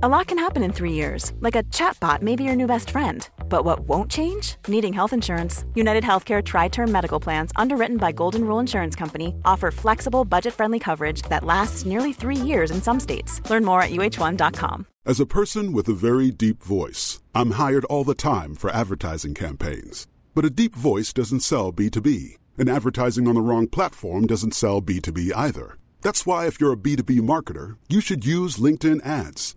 A lot can happen in three years, like a chatbot may be your new best friend. But what won't change? Needing health insurance. United Healthcare Tri Term Medical Plans, underwritten by Golden Rule Insurance Company, offer flexible, budget friendly coverage that lasts nearly three years in some states. Learn more at uh1.com. As a person with a very deep voice, I'm hired all the time for advertising campaigns. But a deep voice doesn't sell B2B, and advertising on the wrong platform doesn't sell B2B either. That's why, if you're a B2B marketer, you should use LinkedIn ads.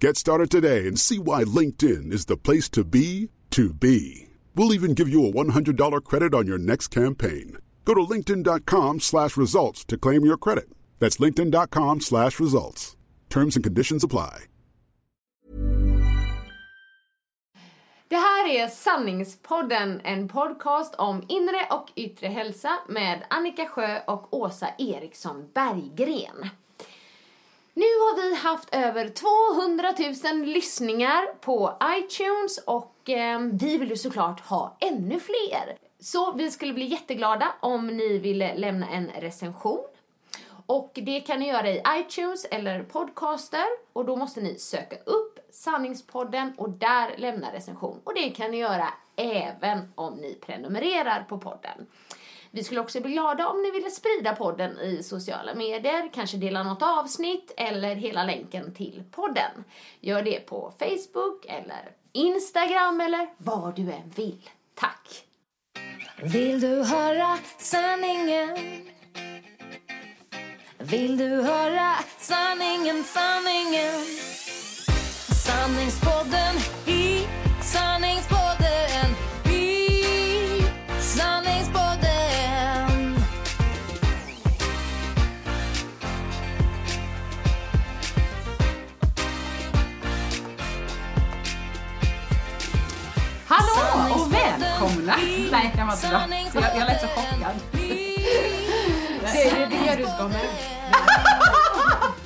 Get started today and see why LinkedIn is the place to be to be. We'll even give you a $100 credit on your next campaign. Go to linkedin.com slash results to claim your credit. That's linkedin.com slash results. Terms and conditions apply. Det här är Sanningspodden, en podcast om inre och yttre hälsa med Annika Sjö och Åsa Eriksson Berggren. Nu har vi haft över 200 000 lyssningar på iTunes och eh, vi vill ju såklart ha ännu fler. Så vi skulle bli jätteglada om ni ville lämna en recension. Och det kan ni göra i iTunes eller podcaster och då måste ni söka upp Sanningspodden och där lämna recension. Och det kan ni göra även om ni prenumererar på podden. Vi skulle också bli glada om ni ville sprida podden i sociala medier, kanske dela något avsnitt eller hela länken till podden. Gör det på Facebook eller Instagram eller vad du än vill. Tack! Vill du höra sanningen? Vill du höra sanningen, sanningen? Sanningspodden i sanningspodden Hallå och välkomna! Nej, den var inte bra. Så jag, jag lät så chockad. Det är det du ska med.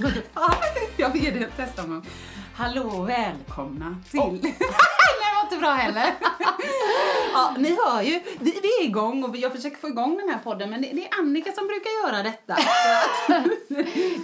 Ja, jag vill det testa mig. Hallå och välkomna till... Nej, det var inte bra heller. ja, ni hör ju, vi, vi är igång och jag försöker få igång den här podden men det, det är Annika som brukar göra detta.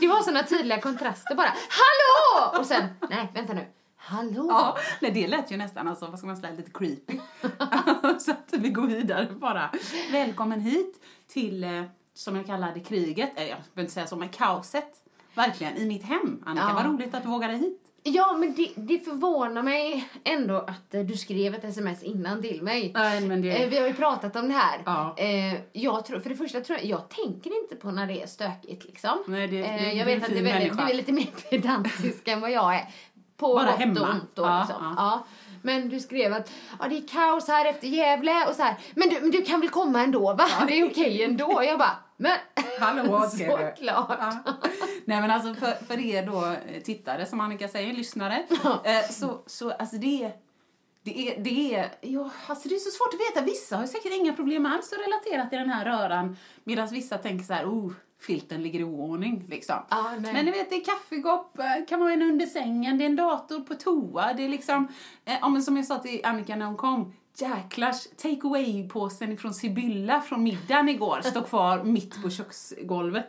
Det var såna tydliga kontraster bara. Hallå! Och sen, nej vänta nu. Hallå? Ja, nej, det lät ju nästan alltså, vad ska man säga, lite creepy. så att vi går vidare bara. Välkommen hit till, eh, som jag kallade kriget, eh, jag behöver inte säga så, men kaoset. Verkligen, i mitt hem. Annika, Ja. vad roligt att du vågade hit. Ja, men det, det förvånar mig ändå att eh, du skrev ett sms innan till mig. Nej, men det... Vi har ju pratat om det här. Ja. Jag tror, för det första tror jag, jag tänker inte på när det är stökigt liksom. Nej, det- det- jag vet att du är, väldigt, du är lite mer pedantisk än vad jag är. På Bara gott och hemma. ont då, Ja, liksom. ja. Ja. Men du skrev att ja, det är kaos här efter Gävle och så här. Men du, men du kan väl komma ändå va? Det är okej ändå. Jag bara, men Hallå, såklart. Ja. Nej men alltså för, för er då eh, tittare, som Annika säger, lyssnare, eh, så, så alltså det det är, det är, ja, alltså det är så svårt att veta. Vissa har säkert inga problem alls att relatera till den här röran, medan vissa tänker så här, oh, filten ligger i oordning liksom. Nej. Men ni vet, det är kaffekopp, eh, kan vara en under sängen, det är en dator på toa, det är liksom, eh, ja, men som jag sa till Annika när hon kom, jäklars take away-påsen från Sibylla från middagen igår står kvar mitt på köksgolvet.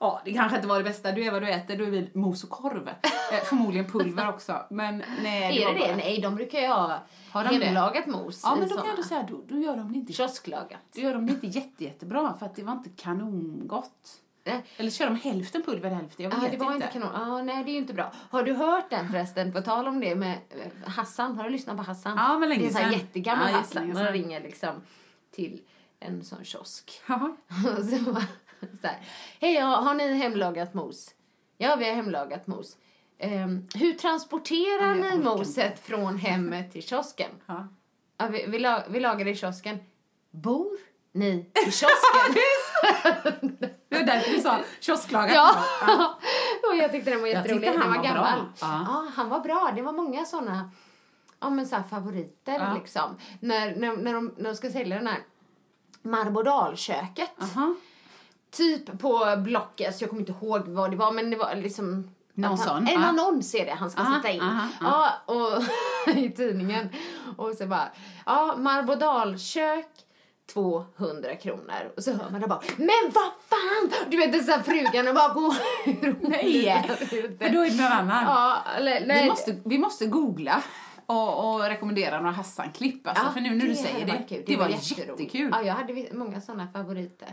Ja, det kanske inte var det bästa. Du är vad du äter, du är väl mos och korv. Eh, förmodligen pulver också. Men nej, Är var det det? bara- Nej, de brukar ju ha Har de det? hemlagat mos Ja, men då kan jag då säga, då, då gör de det inte Kiosklagat. då gör de det inte jätte, jättebra för att det var inte kanongott. Nej. Eller kör de hälften pulver, hälften? Jag vet Ja, det var inte. inte kanon. Ja, nej, det är ju inte bra. Har du hört den förresten, på tal om det med eh, Hassan? Har du lyssnat på Hassan? Ja, men länge Det är en sån här jättegammal Ja, Hassan. sedan. ringer liksom till en sån kiosk. Och så, bara så här, hej, har, ni hemlagat mos? Ja, vi har hemlagat mos. Ehm, hur transporterar Ja, ni orkar inte. moset från hemmet till kiosken? Ja. Ja, vi, vi, la, vi lagar det i kiosken. Bor ni i kiosken? Det var därför du sa kiosklagat. Ja, Och jag tyckte den var jätterolig. Den han var var bra. gammal. Ja. Ja, han var bra. Det var många såna ja, men så favoriter Ja. liksom. När, när, när, de, när de ska sälja den här Marbodalköket. Aha. Typ på Blocket, så jag kommer inte ihåg vad det var men det var liksom Någon sån, En annons är det han ska Aha, sätta in. aha, ja, och i tidningen. Och så bara, ja, Marbodalkök 200 kronor. Och så hör man det bara, men vad fan! Du vet, den här frugan och bara går Nej! För då är det någon annan. Ja, eller, nej. Vi, måste, vi måste googla och, och rekommendera några Hassan-klipp. Alltså, Ja, för nu när du det säger det, kul. det, var, jätteroligt. jättekul. Ja, jag hade många såna favoriter.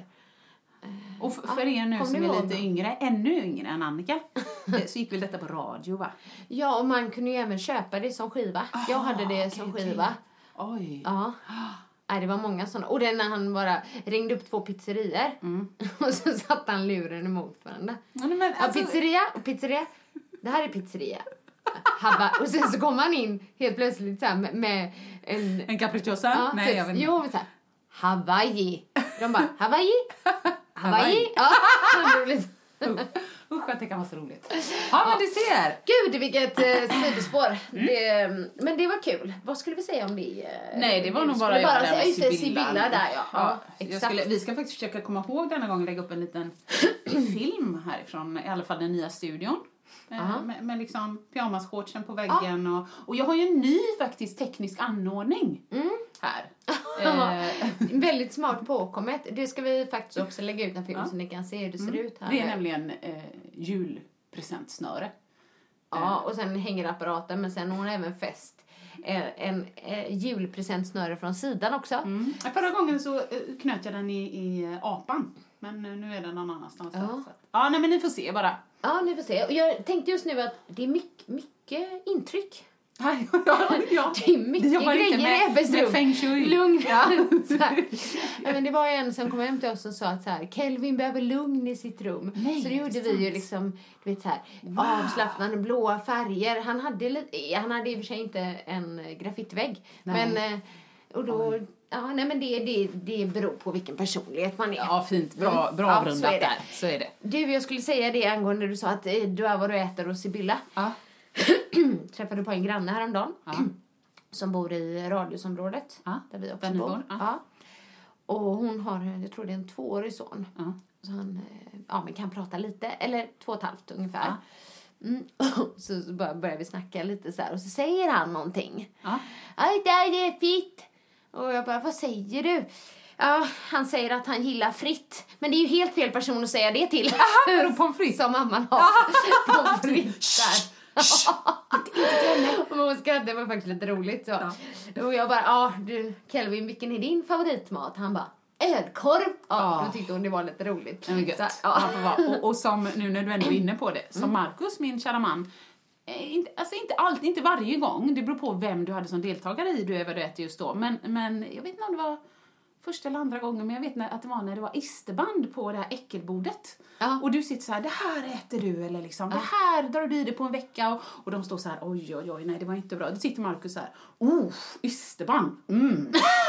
Och f- för er nu som är lite dem? yngre, ännu yngre än Annika, så gick väl detta på radio va? Ja, och man kunde ju även köpa det som skiva. jag hade det okej, som okej. skiva. Oj. Ja. Nej, det var många såna. Och den när han bara ringde upp två pizzerior och så satte han luren emot varandra. Ja, men, Ja, alltså, pizzeria och pizzeria. Det här är pizzeria. Habba. Och sen så kom han in helt plötsligt så här med, med en... en capricciosa? Ja, Nej, typ, jag vet inte. Jo, så här, Hawaii. De bara, Hawaii? Hawaii? Ja, så- Usch att det kan vara så roligt. Ja, men du ser. Gud, vilket eh, sidospår. Det, men det var kul. Vad skulle vi säga om det? Eh, Nej, det var nog bara skulle jag där säga, med just det, Sibyllan. Sibylla där, ja. ja, jag exakt. skulle, vi ska faktiskt försöka komma ihåg denna gång lägga upp en liten film härifrån, i alla fall den nya studion. Eh, Aha. Med, med liksom pyjamasshortsen på väggen och, och jag har ju en ny faktiskt teknisk anordning Mm. här. Eh, Väldigt smart påkommet. Det ska vi faktiskt också lägga ut en film så ni kan se hur det ser ut här. det är nämligen eh, julpresentsnöre. Ja, och sen hänger apparaten men sen har hon även fäst eh, en eh, julpresentsnöre från sidan också. Mm. Förra gången så eh, knöt jag den i, i eh, apan. Men nu är den någon annanstans. Ja. Så ja, nej men ni får se bara. Ja, ni får se. Och jag tänkte just nu att det är mycket, mycket intryck. Ja, ja, ja. Det är mycket grejer inte med- i Ebbes rum. feng shui. Lugn. Ja, ja, men det var en som kom hem till oss och sa att så här, Kelvin behöver lugn i sitt rum. Nej, så det gjorde vi ju liksom, du vet så här, avslappnande blåa färger. Han hade, han hade i och för sig inte en eh, graffitvägg. Nej. Men, eh, och då, ja, nej men det, det, det beror på vilken personlighet man är. Ja, fint. Bra, bra Mm. Ja, så är avrundat det. där. Så är det. Du, jag skulle säga det angående du sa att eh, du är vad du äter och Sibylla. Ja. Träffade på en granne häromdagen. Ja. Som bor i radhusområdet. Ja, Där vi också där bor. bor, ja. Ja. Och hon har, jag tror det är en tvåårig son. Ja. Så han eh, ja, men kan prata lite, eller två och ett halvt ungefär. Ja. Mm. så så bör- börjar vi snacka lite så här och så säger han någonting. Ja. Aj, det är fritt. Och jag bara, vad säger du? Ja, han säger att han gillar fritt. Men det är ju helt fel person att säga det till. Vadå, pommes frites? Som mamman har. Pommes frites där. Och hon skrattade, det var faktiskt lite roligt. Så. Och jag bara, ja du Kelvin, vilken är din favoritmat? Han bara, ölkorv. Ja, Ja. då tyckte hon det var lite roligt. Ja. Så, Ja. ja. Och, och som nu när du ändå är inne på det, Mm. som Markus, min kära man, inte, alltså inte alltid, inte varje gång. Det beror på vem du hade som deltagare i Du äter just då. Men, men jag vet inte om det var första eller andra gången, men jag vet när, att det var när det var isterband på det här äckelbordet. Ja. Och du sitter så här, det här äter du, eller liksom, det här drar du i dig på en vecka. Och, och de står så här, oj, oj, oj, nej, det var inte bra. Då sitter Markus så här, oh, isterband, mm.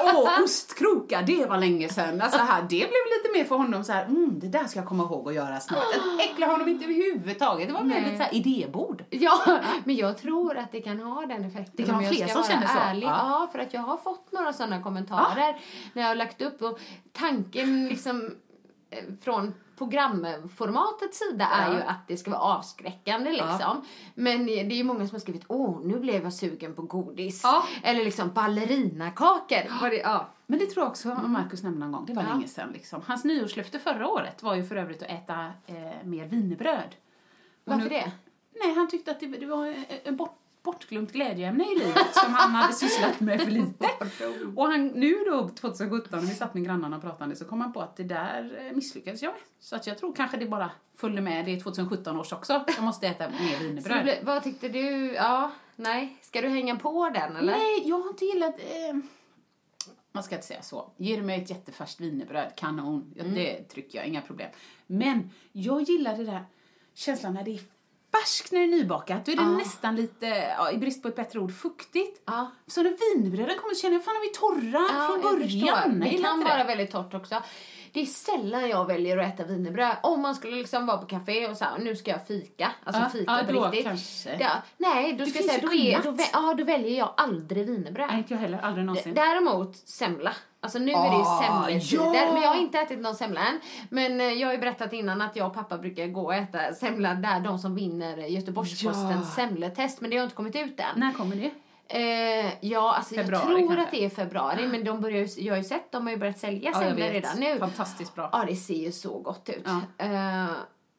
Åh, ostkrokar, det var länge sedan. Alltså här, det blev lite mer för honom så här, mm, det där ska jag komma ihåg att göra snart. Det äcklar honom inte överhuvudtaget. Det var mer Nej. lite så här idébord. Ja, men jag tror att det kan ha den effekten. Det kan vara fler som känner så. Ärlig. Ja. För att jag har fått några sådana kommentarer när jag har lagt upp och tanken liksom från programformatets sida är Ja. ju att det ska vara avskräckande liksom. Men det är ju många som har skrivit åh, nu blev jag sugen på godis. Ja. Eller liksom ballerinakakor. Det, ja. Men det tror jag också Markus nämnde någon gång. Det var Ja. länge sedan. Liksom. Hans nyårslöfte förra året var ju för övrigt att äta eh, mer wienerbröd. Och Varför nu- det? Nej, han tyckte att det, det var eh, en bort, bortglömt glädjeämne i livet som han hade sysslat med för lite. Och han, nu då, 2017, när vi satt med grannarna och pratade, så kom han på att det där eh, misslyckades jag med. Så att jag tror kanske det bara följde med, det är 2017 års också. Jag måste äta mer wienerbröd. blev, vad tyckte du? Ja, nej. Ska du hänga på den eller? Nej, jag har inte gillat... Eh, man ska inte säga så. Ger du mig ett jättefärskt wienerbröd, kanon. Ja, Det trycker jag, inga problem. Men jag gillar det där känslan när det är färskt när det är nybakat. Då är det Ja. nästan lite, ja, i brist på ett bättre ord, fuktigt. Ja. Så när wienerbröden kommer så känner jag, fan är vi torra Ja, från början? Det kan vara väldigt torrt också. Det är sällan jag väljer att äta wienerbröd. Om man skulle liksom vara på café och säga nu ska jag fika. Alltså Ja, fika ja, på då riktigt. kanske. Ja, nej, då Det ska jag säga, då, är, då, ja, då väljer jag aldrig wienerbröd. Nej, inte jag heller. Aldrig någonsin. Däremot semla. Alltså nu är det ju Ah, semletider. ja. Men jag har inte ätit någon semla än. Men eh, jag har ju berättat innan att jag och pappa brukar gå och äta semla där de som vinner Göteborgs-Postens Ja. semletest. Men det har inte kommit ut än. När kommer det? Eh, ja, alltså Februari jag tror kanske? att det är februari. Men de börjar ju, jag har ju sett, de har ju börjat sälja Ja, semlor redan nu. Fantastiskt bra. Ja, det ser ju så gott ut. Ja. Eh,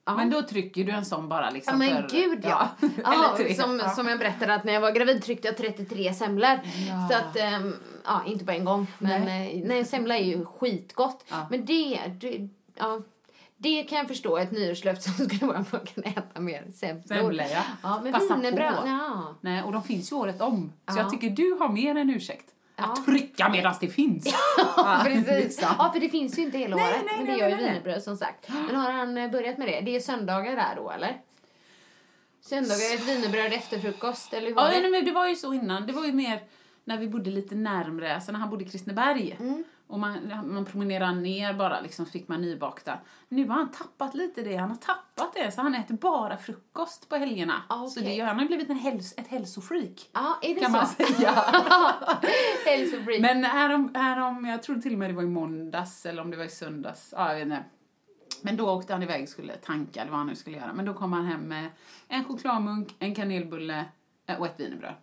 ja. Men då trycker du en sån bara liksom Ja men för... gud ja. ja Eller tre. som, som jag berättade att när jag var gravid tryckte jag 33 semlor. Så att, ehm, ja inte på en gång. Men nej. nej, semla är ju skitgott. Men det, det, ja. Det kan jag förstå, ett nyårslöfte som skulle vara att man kan äta mer semlor. Ja. Ja, men Passa wienerbröd, på. ja. Nej, och de finns ju året om. Så Ja. jag tycker du har mer än ursäkt. Ja. Att trycka medan det finns. Ja, precis. Ja, för det finns ju inte hela Nej, året. nej, men det nej, gör ju wienerbröd som sagt. Men har han eh, börjat med det? Det är söndagar där då, eller? Söndagar ett wienerbröd efter frukost, eller hur var Ja, det? nej, men det var ju så innan. Det var ju mer när vi bodde lite närmre, alltså när han bodde i Kristineberg. Mm. Och man, man promenerade ner bara, liksom fick man nybakta. Nu har han tappat lite det, han har tappat det. Så han äter bara frukost på helgerna. Ah, Så det han har blivit en häls, ett hälsofreak. Ja, är det Kan så? man säga. Hälsofreak. Men härom, härom, jag tror till och med det var i måndags eller om det var i söndags. Ja, jag vet inte. Men då åkte han iväg och skulle tanka eller vad han nu skulle göra. Men då kom han hem med en chokladmunk, en kanelbulle eh, och ett wienerbröd.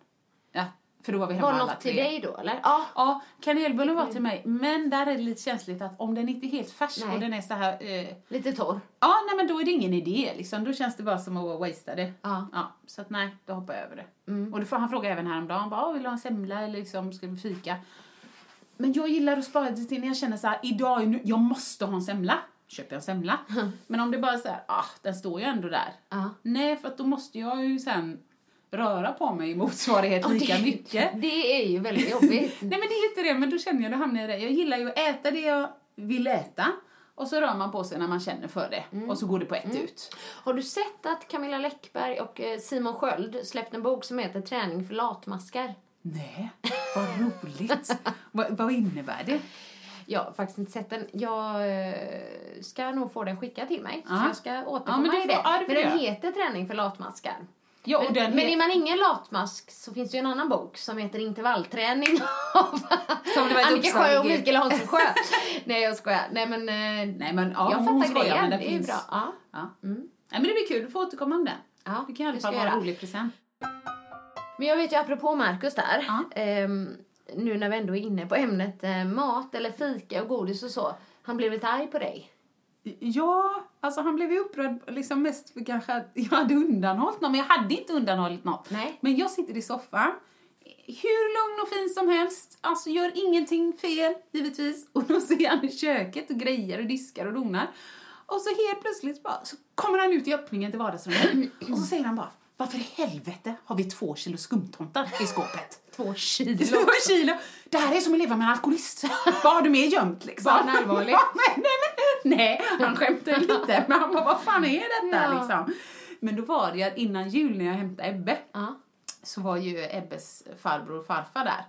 Ja, för då var vi hemma Var alla något tre. till dig då, eller? Ja. Ja, kanelbullen var till mig. Men där är det lite känsligt att om den inte är helt färsk Nej. och den är så här... Eh, Lite torr. ja, nej men då är det ingen idé liksom. Då känns det bara som att wastea det. Ja. Ja, så att nej, då hoppar jag över det. Mm. Och då får han fråga även häromdagen, bara, "Ah, vill du ha en semla eller liksom, ska vi fika? Men jag gillar att spara det till när jag känner så här, idag, nu- jag måste ha en semla. Köper jag en semla. Men om det bara är så här, ah, den står ju ändå där. Ja. Nej, för att då måste jag ju sen röra på mig i motsvarighet lika det, mycket. Det är ju väldigt jobbigt. Nej men det är inte det, men då känner jag, då hamnar jag i det. Jag gillar ju att äta det jag vill äta. Och så rör man på sig när man känner för det. Mm. Och så går det på ett ut. Har du sett att Camilla Läckberg och eh, Simon Sköld släppt en bok som heter Träning för latmaskar? Nej, vad roligt. vad, vad innebär det? Jag har faktiskt inte sett den. Jag eh, ska nog få den skickad till mig. Så Ja. jag ska Ja, återkomma men du i får- det. ja, det men den heter Träning för latmaskar. Ja, men, men är man ingen latmask så finns det ju en annan bok som heter Intervallträning av Som det var Annika Sjö och Mikael Hansson Sjö. Nej jag skojar. Nej men, eh, Nej men ja, jag fattar skojar, grejen. men den det är bra. Ja. Ja. Nej men det blir kul, du får återkomma om den. Ja, det kan i alla det fall vara en rolig present. Men jag vet ju apropå Markus där. Ja. ehm, nu när vi ändå är inne på ämnet eh, mat eller fika och godis och så. Han blev lite arg på dig. Ja, alltså han blev ju upprörd liksom mest för kanske att jag hade undanhållit något, men jag hade inte undanhållit något. Nej. Men jag sitter i soffan, hur lugn och fin som helst, alltså gör ingenting fel, givetvis. Och då ser han i köket och grejer och diskar och donar. Och så helt plötsligt bara, så kommer han ut i öppningen till vardagsrummet och så säger han bara, varför i helvete har vi två kilo skumtomtar i skåpet? Två kilo. Två kilo! Det här är som att leva med en alkoholist. Vad har du mer gömt liksom? Var han allvarlig? Ja, men, nej, men, nej, han skämtade lite. Men han bara, vad fan är detta Ja. liksom? Men då var det ju att innan jul när jag hämtade Ebbe Ja. så var ju Ebbes farbror och farfar där.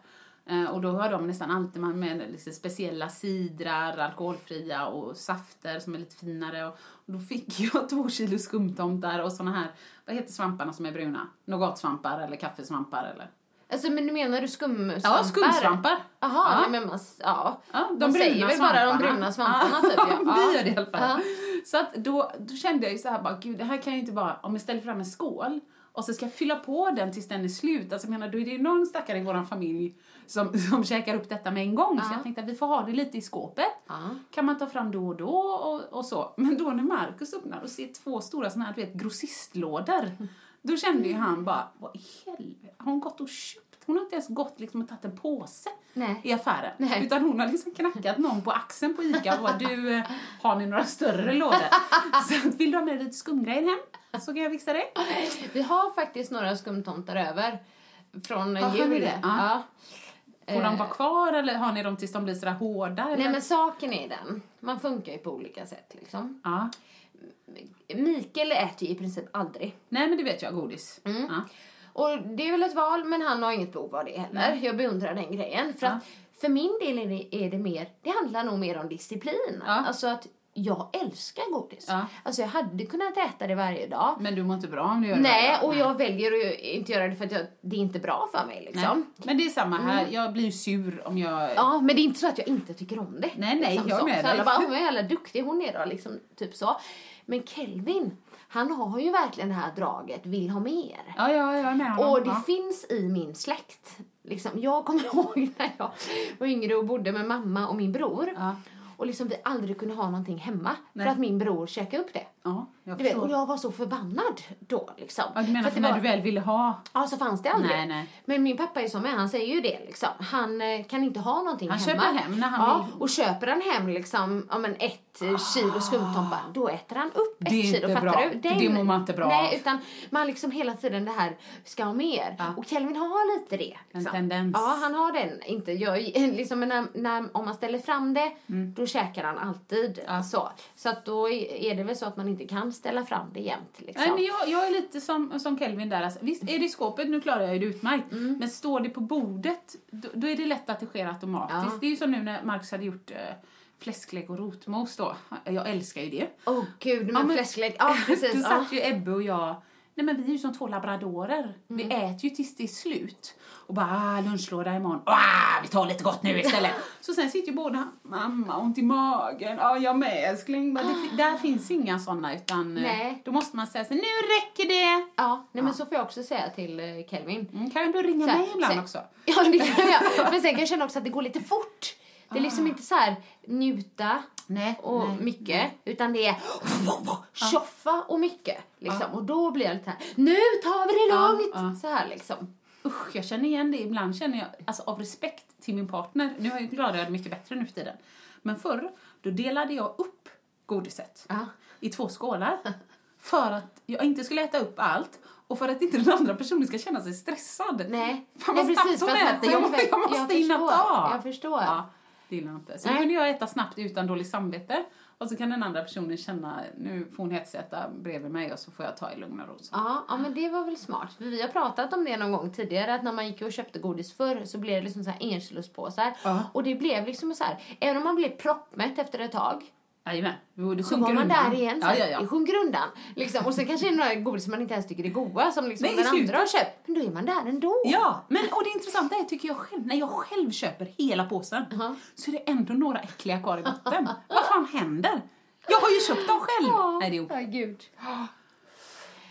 Eh, Och då har de nästan alltid man med liksom speciella sidrar, alkoholfria och safter som är lite finare. Och och då fick jag två kilo skumtomtar och såna här, vad heter svamparna som är bruna? Nougatsvampar eller kaffesvampar eller? Alltså men menar du skumsvampar? Ja, skumsvampar. Jaha, Ja. men man, ja. Ja, de Man säger väl bara de bruna svamparna typ ja. Vi gör det i alla fall. Ja. Så att då, då kände jag ju så här bara, gud det här kan jag inte bara, om jag ställer fram en skål och så ska jag fylla på den tills den är slut. Alltså jag menar, då är det ju någon stackare i vår familj som, som käkar upp detta med en gång. Så Ja. jag tänkte att vi får ha det lite i skåpet. Kan man ta fram då och då och, och så. Men då när Markus öppnar och ser två stora såna här, du vet, grossistlådor. Då kände ju han bara, vad i helvete, har hon gått och köpt? Hon har inte ens gått liksom och tagit en påse Nej. i affären. Nej. Utan hon har liksom knackat någon på axeln på Ica och bara, du, eh, har ni några större lådor? Så vill du ha med lite skumgrejer hem? Så kan jag fixa det. Vi har faktiskt några skumtomtar över. Från ni jul. det? Ja. Får de Eh, vara kvar eller har ni dem tills de blir sådär hårda? Eller? Nej men saken är den, man funkar ju på olika sätt liksom. Ja. Mikael äter ju i princip aldrig. Nej men det vet jag, godis. Mm. Ja. Och det är väl ett val, men han har inget behov av det heller. Jag beundrar den grejen. För att för min del är det, är det mer, det handlar nog mer om disciplin. Ja. Alltså att jag älskar godis. Ja. Alltså jag hade kunnat äta det varje dag. Men du mår inte bra om du gör Nej, det. och jag väljer att inte göra det för att jag, det är inte bra för mig liksom. Nej. Men det är samma här, jag blir sur om jag... Ja, men det är inte så att jag inte tycker om det. Nej, nej, liksom jag är så. med så alla bara, hon är jävla duktig hon är då, liksom, typ så. Men Kelvin, han har ju verkligen det här draget, vill ha mer. Ja, ja, jag är med honom. Och det ja. finns i min släkt. Liksom, jag kommer ihåg när jag var yngre och bodde med mamma och min bror. Ja. Och liksom vi aldrig kunde ha någonting hemma Nej. för att min bror käkade upp det. Ja, jag Du vet, och jag var så förbannad då liksom. Ja, du menar för det när var- du väl ville ha? Ja, så fanns det aldrig. Nej, nej. Men min pappa är som med, han säger ju det liksom. Han eh, kan inte ha någonting Han hemma. köper hem när han ja, vill. och köper han hem liksom, ja men ett eh, kilo skumtomtar, då äter han upp ett kilo, fattar bra, du? för det mår man inte bra Nej, utan man liksom hela tiden det här, ska ha mer. Ja. Och Kelvin har lite det. En liksom. tendens. Ja, han har den. Inte, jag, liksom, men när, när, om man ställer fram det, då käkar han alltid. Mm. Ja. Så, så att då är är det väl så att man inte kan ställa fram det jämt. Liksom. Nej, men jag, jag är lite som, som Kelvin där. Alltså, visst, är det i skåpet, nu klarar jag ju det utmärkt. Mm. Men står det på bordet, då, då är det lätt att det sker automatiskt. Ja. Det är ju som nu när Marcus hade gjort fläsklägg och rotmos då. Jag älskar ju det. Åh gud, Ja, men men- fläsklägg. Ja, precis. Då ja. satt ju Ebbe och jag, nej men vi är ju som två labradorer. Vi Mm. äter ju tills det är slut. Och bara, ah, lunchlåda imorgon. Ah, vi tar lite gott nu istället. så sen sitter ju båda, mamma, ont i magen. Ja, jag med älskling. Men det, där finns inga sådana utan eh, Nej. då måste man säga så, nu räcker det. Ja, nej, men så får jag också säga till eh, Kelvin. Mm, kan du ringa Så mig ibland så- också? Ja, det kan jag. Men sen kan jag känna också att det går lite fort. Det är liksom inte så här njuta Nej, och nej, mycket, utan det är tjoffa och mycket. Liksom. Och då blir jag lite här, nu tar vi det Ja, lugnt! Så här liksom. Usch, jag känner igen det. Ibland känner jag, alltså av respekt till min partner, nu är jag glad att jag är mycket bättre nu för tiden. Men förr, då delade jag upp godiset i två skålar. För att jag inte skulle äta upp allt och för att inte den andra personen ska känna sig stressad. Nej, Fan nej snabbt för att man jag, själv- jag måste jag hinna ta. Jag förstår. Ja, det gillar jag inte. Så Nej. kunde jag äta snabbt utan dåligt samvete. Och så kan den andra personen känna, nu får hon hetsäta bredvid mig och så får jag ta i lugn och ro. Så. Ja, ja, men det var väl smart. För vi har pratat om det någon gång tidigare, att när man gick och köpte godis förr så blev det liksom så här enkilospåsar. Ja. Och det blev liksom så här, även om man blev proppmätt efter ett tag, Jajamän, det så var man undan. där igen. Så Ja, ja, ja. Det sjunker undan. Liksom. Och sen kanske det är några godis man inte ens tycker är goda, som liksom Nej, den slutet. andra har köpt. Men då är man där ändå. Ja, men och det intressanta är tycker jag själv, när jag själv köper hela påsen Ja. så är det ändå några äckliga kvar i botten. Vad fan händer? Jag har ju köpt dem själv! Nej, det är Ja, gud.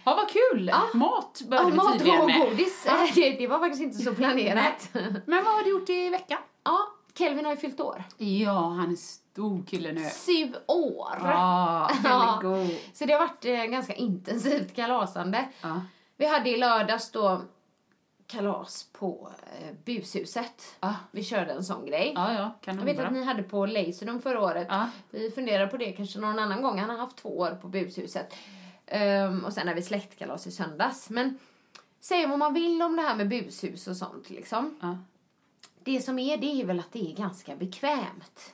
Ja, vad kul! Mat Ja, började vi mat tydligen och med. godis, eh, det, det var faktiskt inte så planerat. Men vad har du gjort i veckan? ja, Kelvin har ju fyllt år. Ja, han är stor kille nu. Sju år. Ja, väldigt god. Så det har varit eh, ganska intensivt kalasande. Ja. Vi hade i lördags då kalas på eh, bushuset. Ja. Vi körde en sån grej. Ja, ja, kan Jag vet att ni hade på Laserdom förra året. Ja. Vi funderar på det kanske någon annan gång. Han har haft två år på bushuset. Ehm, och sen har vi släktkalas i söndags. Men säg vad man vill om det här med bushus och sånt liksom. Det som är det är väl att det är ganska bekvämt.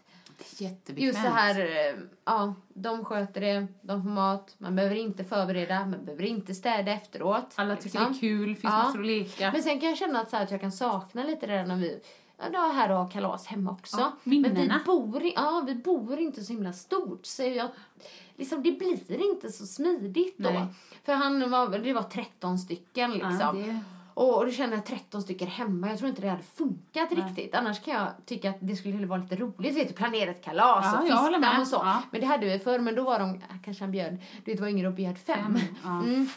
Jättebekvämt. Just det här, eh, ja, de sköter det, de får mat, man behöver inte förbereda, man behöver inte städa efteråt. Alla tycker liksom. det är kul, finns Ja. massor att leka. Men sen kan jag känna att, så här, att jag kan sakna lite det där när vi Ja, det är här och har kalas hemma också. Ja, Men vi bor, i, ja, vi bor inte så himla stort. Så jag, liksom, det blir inte så smidigt då. Nej. För han var, det var 13 stycken liksom. Ja, det- Och, och då känner jag 13 stycken hemma. Jag tror inte det hade funkat riktigt. Annars kan jag tycka att det skulle vara lite roligt. Vet du, planera ett kalas Ja, och med. och så. Ja. Men det hade vi förr. Men då var de, kanske han bjöd, du vet var yngre och bjöd fem. Fem, ja. Mm.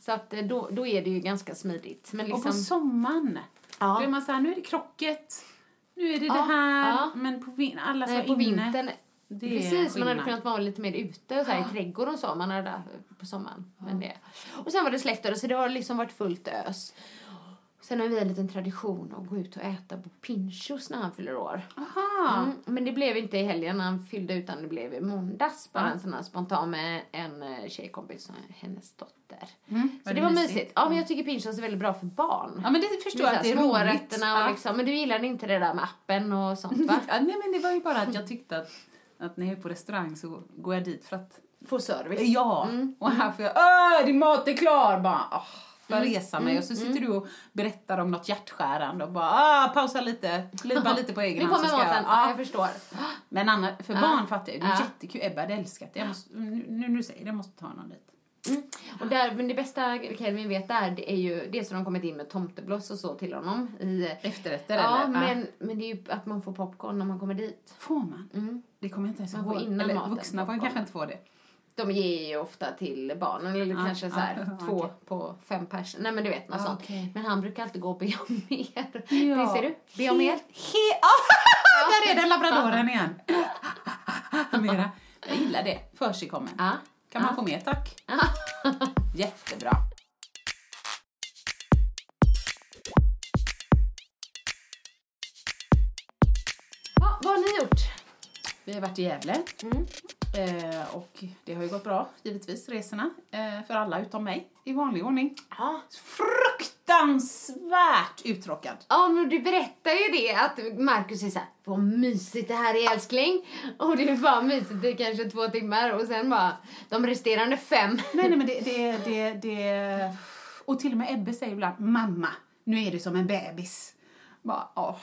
Så att eh, då, då är det ju ganska smidigt. Men Och liksom, på sommaren, Ja. då är man så här, nu är det krocket, nu är det det här, men på vin- alla Nej, på inne. vintern. Det Precis, man hade kunnat vara lite mer ute och så här, i trädgården och så. Man hade där på sommaren. Men det. Och sen var det släkter så det har liksom varit fullt ös. Sen har vi en liten tradition att gå ut och äta på Pinchos när han fyller år. Aha. Mm, men det blev inte i helgen när han fyllde utan det blev i måndags. Bara Ja. en sån här spontan med en eh, tjejkompis och hennes dotter. Mm, Så var det det var mysigt? mysigt. Ja men jag tycker Pinchos är väldigt bra för barn. Ja men det förstår jag att det är roligt. Och liksom. Men du gillade inte det där med appen och sånt va? Ja, nej men det var ju bara att jag tyckte att, att när jag är på restaurang så går jag dit för att Få service. Ja, Mm. och här får jag Åh, din mat är klar! Bara, åh, för att resa mig och så sitter du och berättar om något hjärtskärande och bara ah, pausa lite, liva lite på egen Nu hand kommer så ska maten. jag. Ja. Ja. Jag förstår. Men annars, för barn fattar jag, det är Ja. jättekul. Ebba hade älskat det. Nu nu när du säger det, jag måste ta någon dit. Och där, men det bästa Kelvin vet där, det är ju det som de kommit in med tomtebloss och så till honom. I, Efterrätter ja, eller? men, men det är ju att man får popcorn när man kommer dit. Får man? Mm. Det kommer jag inte ens får ihåg. innan Eller maten vuxna får kanske inte få det. De ger ju ofta till barnen, eller Ja, kanske så här, ja, två på fem pers. Nej men du vet, något Ja, sånt. okej. Men han brukar alltid gå och be om mer. Ja. Det ser du? Be om mer. He- Ah, där är den labradoren igen. Mera. Jag gillar det. Försigkommen. Ja. Kan man få mer tack? Jättebra. Vad har ni gjort? Vi har varit i Gävle. Mm. Eh, och det har ju gått bra, givetvis, resorna. Eh, för alla utom mig, i vanlig ordning. Ja. Fruktansvärt uttråkad. Ja, men du berättar ju det att Markus är såhär, vad mysigt det här är älskling. Och det är bara mysigt i kanske två timmar och sen bara de resterande fem. Nej, nej, men det, det, det, det... Och till och med Ebbe säger ibland, mamma, nu är du som en bebis. Bara, åh.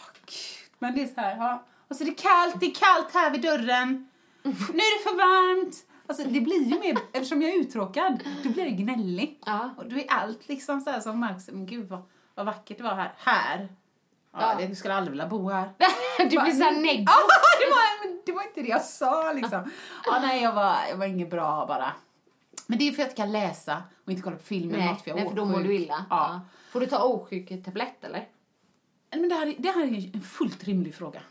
Men det är så här, ja. Och så är det kallt, det är kallt här vid dörren. Nu är det för varmt. Alltså, det blir ju mer, eftersom jag är uttråkad, då blir det gnällig. Ja. Och då är allt liksom så här som Marcus, men gud vad, vad vackert det var här. Här. Ja, Ja. det, du skulle aldrig vilja bo här. Du blir såhär negg. Ja, det var, det var inte det jag sa liksom. Ja, nej, jag var, jag var inget bra bara. Men det är för att jag kan läsa och inte kolla på film eller något för jag nej, för då mår du illa. Ja. Får du ta osjuketablett eller? Men det här, är- det här är en fullt rimlig fråga.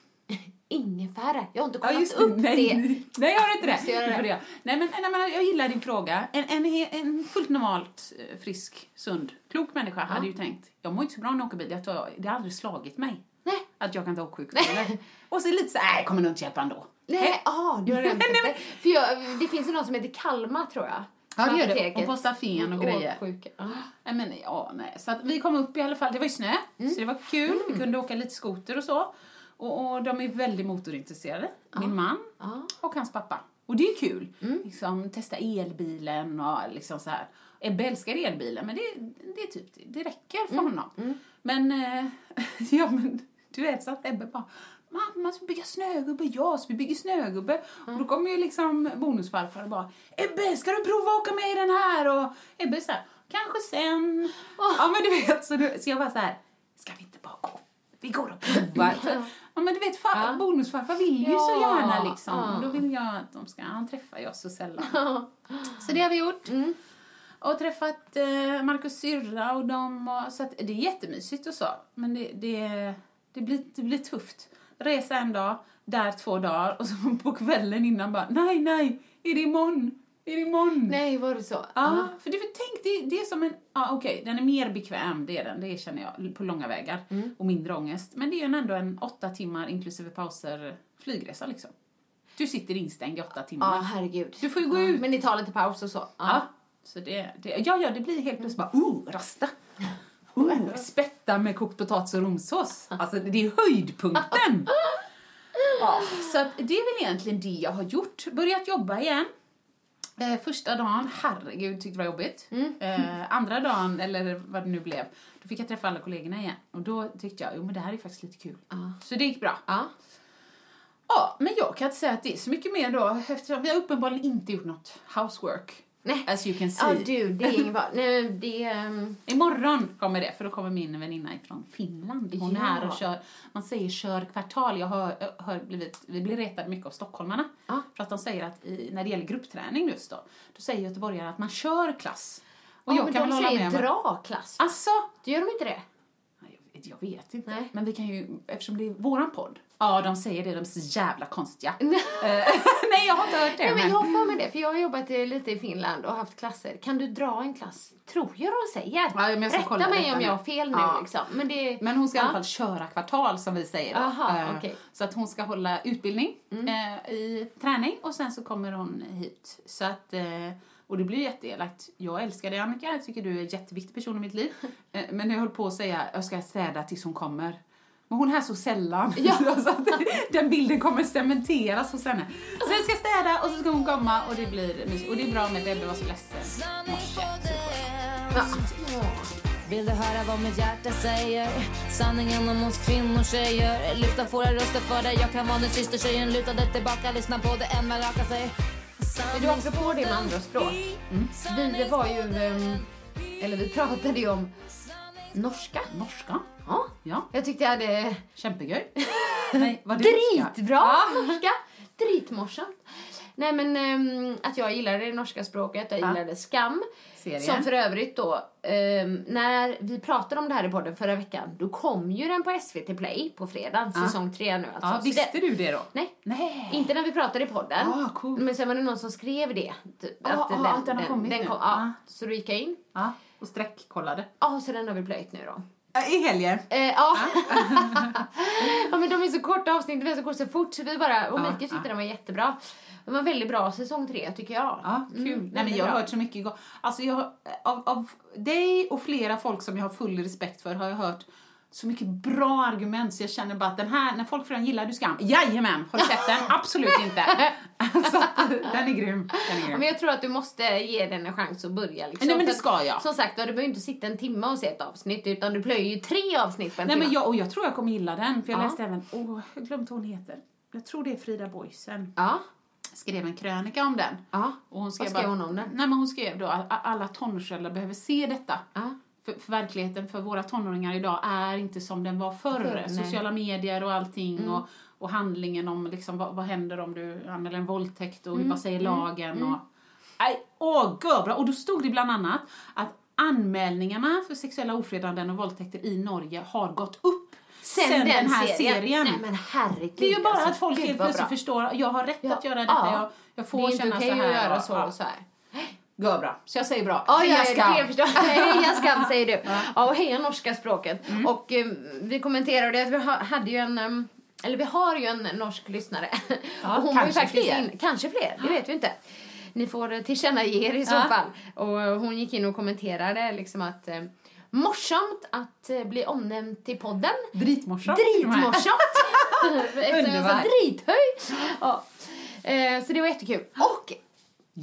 Ingefära. Jag har inte Ja, kollat just det. upp Nej, det. nej, jag har inte det. Får det. det. Nej, men, nej, men jag gillar din fråga. En, en, en fullt normalt eh, frisk, sund, klok människa hade ju tänkt, jag mår inte så bra när jag åker bil, jag tar, det har aldrig slagit mig. Nej. Att jag kan ta åksjukdom. Och så lite så nej, kommer nog inte hjälpa ändå. Nej, ah, du har det. För jag, det finns ju något som heter Kalmar tror jag. Ja, det gör det. Och på Stafen och grejer. Ja. Nej, men ja, nej. Så att vi kom upp i alla fall, det var ju snö, Mm. så det var kul. Vi kunde åka lite skoter och så. Och, och de är väldigt motorintresserade, min man Ja. och hans pappa. Och det är kul. Mm. Liksom, testa elbilen och liksom så här. Ebbe älskar elbilen, men det, det är typ, det räcker för Mm. honom. Men, eh, ja men, du vet så att Ebbe bara Mamma, ska vi bygga snögubbe? Ja, så vi bygger snögubbe. Och då kommer ju liksom bonusfarfar och bara Ebbe, ska du prova att åka med i den här? Och Ebbe så här, kanske sen. Ja, men du vet, så, du, så jag var så här, ska vi inte bara gå? Vi går och provar. Ja, men du vet, far, Ja. bonusfarfar vill ju så Ja, gärna liksom. ja. Då vill jag att de ska, han träffar oss så sällan. Så det har vi gjort. Och träffat eh, Marcus syrra och dem. Och, så att det är jättemysigt och så. Men det, det, det, blir, det blir tufft. Resa en dag, där två dagar och så på kvällen innan bara nej, nej, är det imorgon? Är det imorgon? Nej, var det så? Ja, för det, för tänk, det, det är som en... Ja, okej, den är mer bekväm, det är den, det känner jag, på långa vägar. Och mindre ångest. Men det är ändå en åtta timmar, inklusive pauser, flygresa liksom. Du sitter instängd i åtta timmar. Ja, herregud. Du får ju gå ut. Men ni tar lite paus och så? Ja. Så det, det, ja, ja, det blir helt plötsligt bara, oh, rasta. Oh, spätta med kokt potatis och romsås. Alltså, det är höjdpunkten. Ja, så det är väl egentligen det jag har gjort. Börjat jobba igen. Eh, första dagen, herregud, tyckte det var jobbigt. Eh, andra dagen, eller vad det nu blev, då fick jag träffa alla kollegorna igen. Och då tyckte jag, jo men det här är faktiskt lite kul. Så det gick bra. Ja. Ja, men jag kan inte säga att det är så mycket mer då, eftersom vi har uppenbarligen inte gjort något housework. Nej. As you can see. Ja, du, det är ingen fara. Nej, det... ehm, Imorgon kommer det, för då kommer min väninna från Finland. Hon är Ja. här och kör, man säger kör kvartal. Jag har, har blivit, vi blir retade mycket av stockholmarna. Ja. För att de säger att i, när det gäller gruppträning just då, då säger göteborgare att man kör klass. Och Ja, jag men kan de säger dra klass. Alltså, Det gör de inte det? Jag, vet inte. Nej. Men vi kan ju, eftersom det är våran podd. Ja, de säger det, de är så jävla konstiga. Eh, Nej, jag har inte hört det. Nej, men men- jag har för mig det, för jag har jobbat eh, lite i Finland och haft klasser. Kan du dra en klass? Tror jag de säger. Ja, men jag ska Rätta kolla mig om jag har fel nu Ja. liksom. Men, det... Men hon ska i alla Ja. fall köra kvartal som vi säger. då. Aha, Eh, okej. Så att hon ska hålla utbildning Mm. i träning och sen så kommer hon hit. Så att, och det blir jätteelakt. Jag älskar dig Annika, jag tycker du är en jätteviktig person i mitt liv. Eh, men jag höll på att säga jag ska städa tills hon kommer. Men hon är här så sällan. Ja. så att den bilden kommer cementeras hos henne. Så jag ska städa och så ska hon komma och det blir mysigt. Och det är bra med Webbe var så ledsen morse. Ja. Vill du höra vad mitt hjärta säger? Sanningen om oss kvinnor tjejer Lyfta våra röster för dig Jag kan vara din syster tjejen Lutade tillbaka, lyssna på det än man rakar sig Men du, apropå det med andra språk. Vi var ju, ehm, eller vi pratade ju om norska. Norska? Ja. Ja, Jag tyckte jag hade kämpegöj. Nej, var det norska? dritbra Ja. norska. Dritmorsamt. Nej men ehm, att jag gillade det norska språket, jag Ja. gillade Skam. Serien. Som för övrigt då, ehm, när vi pratade om det här i podden förra veckan, då kom ju den på SVT Play på fredag, säsong tre nu alltså. Ja, visste det, du det då? Nej. Nej. Inte när vi pratade i podden. Ah, cool. Men sen var det någon som skrev det. typ, Ah, ah, att den har kommit nu. ja. Ah. Så då gick jag in. Ja, och sträckkollade. Ja, så den har vi plöjt nu då. I helgen? Eh, ja. ja, men de är så korta avsnitt, de är så går så fort så vi bara, och Mikael tyckte ja. den var jättebra. Den var väldigt bra säsong tre tycker jag. Ja, kul. Mm, Nej, men jag har hört så mycket. go- Alltså jag, har- av, av dig och flera folk som jag har full respekt för har jag hört så mycket bra argument så jag känner bara att den här, när folk frågar gillar du skam? Jajamän! Har du sett den? Absolut inte! så att, den är grym. Den är Ja, grym. Men jag tror att du måste ge den en chans att börja. Liksom. Nej, men det ska jag. Som sagt, du behöver inte sitta en timme och se ett avsnitt utan du plöjer ju tre avsnitt på en Nej, timme. men jag, och jag tror jag kommer gilla den, för jag Ja. läste även, åh, jag har glömt vad hon heter. Jag tror det är Frida Boisen. Ja, Skrev en krönika om den. ja. Och hon skrev Vad skrev hon om den? Nej, men hon skrev då att alla tonårsföräldrar behöver se detta. ja. För, för verkligheten för våra tonåringar idag är inte som den var förr. Förr. Sociala medier och allting och, och handlingen om liksom, vad, vad händer om du anmäler en våldtäkt och vad säger lagen och... Nej, åh bra! Och då stod det bland annat att anmälningarna för sexuella ofredanden och våldtäkter i Norge har gått upp Sen, den, här serien. serien. Nej men herregud. Det är ju bara alltså, att folk helt plötsligt förstår, jag har rätt Ja, att göra detta, ja. jag, jag Det får är inte känna okej så här. att göra ja, så ja. och så här. Gud bra. Så jag säger bra. Ja, Heja ja, skam. det. Heja skam säger du. Ja, och heja norska språket. Mm. Och eh, vi kommenterade att vi ha, hade ju en, em, eller vi har ju en norsk lyssnare. Ja, och hon kanske faktiskt fler. In, kanske fler, det vet vi inte. Ni får eh, tillkännage er i så Ja. fall. Och hon gick in och kommenterade liksom att eh, morsamt att eh, bli omnämnd till podden. Dritmorsamt. Dritmorsamt! Eftersom jag sa drithöj. Ja. Eh, så det var jättekul. Och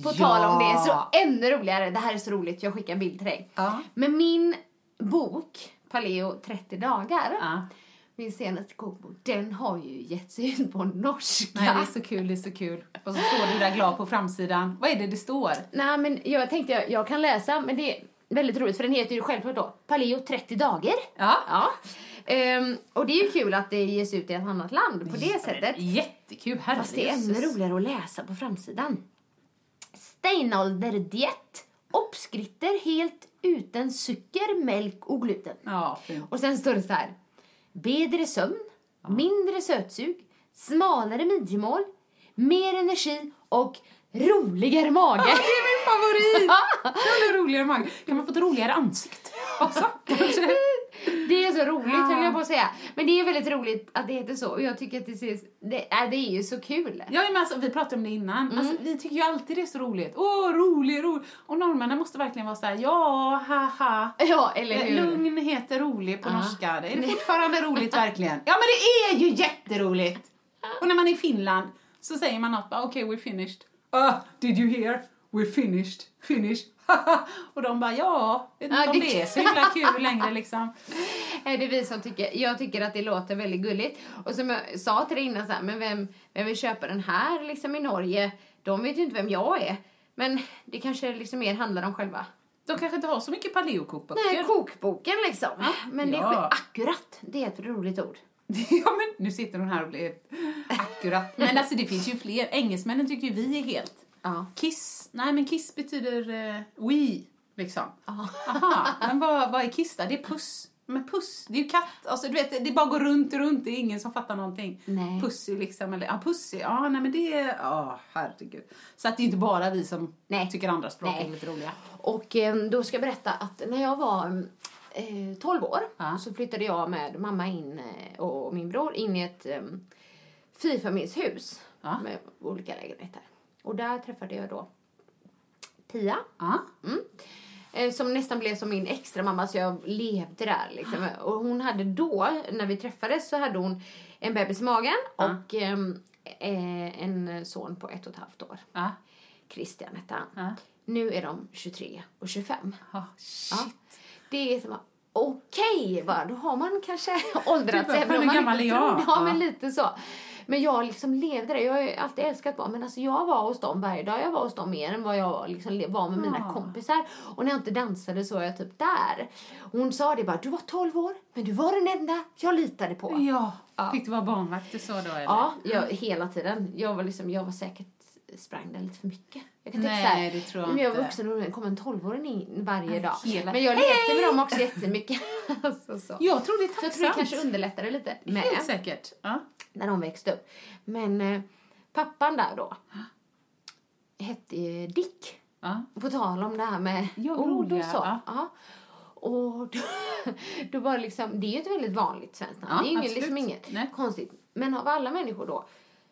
på tal om det, så ännu roligare. Det här är så roligt, jag skickar en bild till dig. Ja. Men min bok, Paleo 30 dagar, Ja. min senaste kokbok, den har ju gett sig ut på norska. Nej, det är så kul, det är så kul. Och så står du där glad på framsidan. Vad är det det står? Nej, men jag tänkte jag, jag kan läsa, men det är väldigt roligt för den heter ju självklart då Paleo 30 dagar. Ja. Ja. Ehm, och det är ju kul att det ges ut i ett annat land på det sättet. Jättekul, herregud. Fast det är ännu roligare att läsa på framsidan. Steinalderdiet. Uppskrifter helt utan socker, mjölk och gluten. Ja, fint. Och sen står det så här. Bättre sömn, mindre sötsug, smalare midjemål, mer energi och roligare mage. Det är min favorit! Den är roligare mag. Kan man få ett roligare ansikte? Också, kanske? Det är så roligt höll jag på att säga. Men det är väldigt roligt att det heter så. Och jag tycker att det ser, det, äh, det är ju så kul. Ja, men alltså, vi pratade om det innan. Mm. Alltså, vi tycker ju alltid det är så roligt. Åh, rolig, rolig. Och norrmännen måste verkligen vara så här, ja, haha. Ja, eller hur? Lugn heter rolig på Ja. norska. Det är det fortfarande roligt verkligen? Ja, men det är ju jätteroligt! Och när man är i Finland så säger man något okej, we're finished. Uh, did you hear? We're finished. Finished. och de bara, ja, vet inte Ja, om det- det är så himla kul längre liksom. är det vi som tycker, jag tycker att det låter väldigt gulligt. Och som jag sa till dig innan så här, men vem, vem vill köpa den här liksom i Norge? De vet ju inte vem jag är. Men det kanske liksom mer handlar om själva De kanske inte har så mycket paleokokböcker. Nej, kokboken liksom. Men det är Ja. akkurat, det är ett roligt ord. ja, men nu sitter hon här och blir akkurat. Men alltså det finns ju fler. Engelsmännen tycker ju vi är helt Ja. Kiss, nej men kiss betyder uh, we, liksom. Ja. Aha, men vad, vad är kiss då? Det är puss. Men puss, det är ju katt. Alltså du vet, det bara går runt och runt, det är ingen som fattar någonting. Nej. Pussy liksom, eller ja pussy, ja nej men det är, ja herregud. Så att det är inte bara vi som Nej. tycker andra språk Nej. är lite roliga. Och eh, då ska jag berätta att när jag var eh, 12 år Ja. så flyttade jag med mamma in eh, och min bror in i ett eh, fyrfamiljshus Ja. med olika lägenheter. Och där träffade jag då Pia. Ja, Eh, som nästan blev som min extra mamma så jag levde där liksom. Och hon hade då, när vi träffades så hade hon en bebis i magen och ehm, eh, en son på ett och ett halvt år. ja, Christian hette han. Nu är de 23 och 25. ja Ja. Det är som, okej, va, då har man kanske åldrats. Bara, även om man gammal inte jag? Ja, men lite så. Men jag liksom levde det. Jag har alltid älskat barn. Men alltså jag var hos dem varje dag. Jag var hos dem mer än vad jag liksom var med mina Ja. kompisar. Och när jag inte dansade så var jag typ där. Hon sa det bara, du var 12 år, men du var den enda jag litade på. Ja. Ja. Fick du vara barnvakt så då eller? Ja, jag, hela tiden. Jag var, liksom, jag var säkert sprang där lite för mycket. Jag kan tänka Nej, så här, det tror jag men jag var vuxen och det kom en 12-åring in varje dag. hela- Men jag lekte med dem också jättemycket. alltså, så. Jag tror det är Så jag tacksamt. tror det kanske underlättade lite med Helt säkert. Ja. när de växte upp. Men eh, pappan där då hette ju Dick. Ja. På tal om det här med Ja, ord och så. ja. Ja. Och då, då var det liksom, det är ju ett väldigt vanligt svenskt namn. Ja, det är ju absolut. liksom inget Nej. konstigt. Men av alla människor då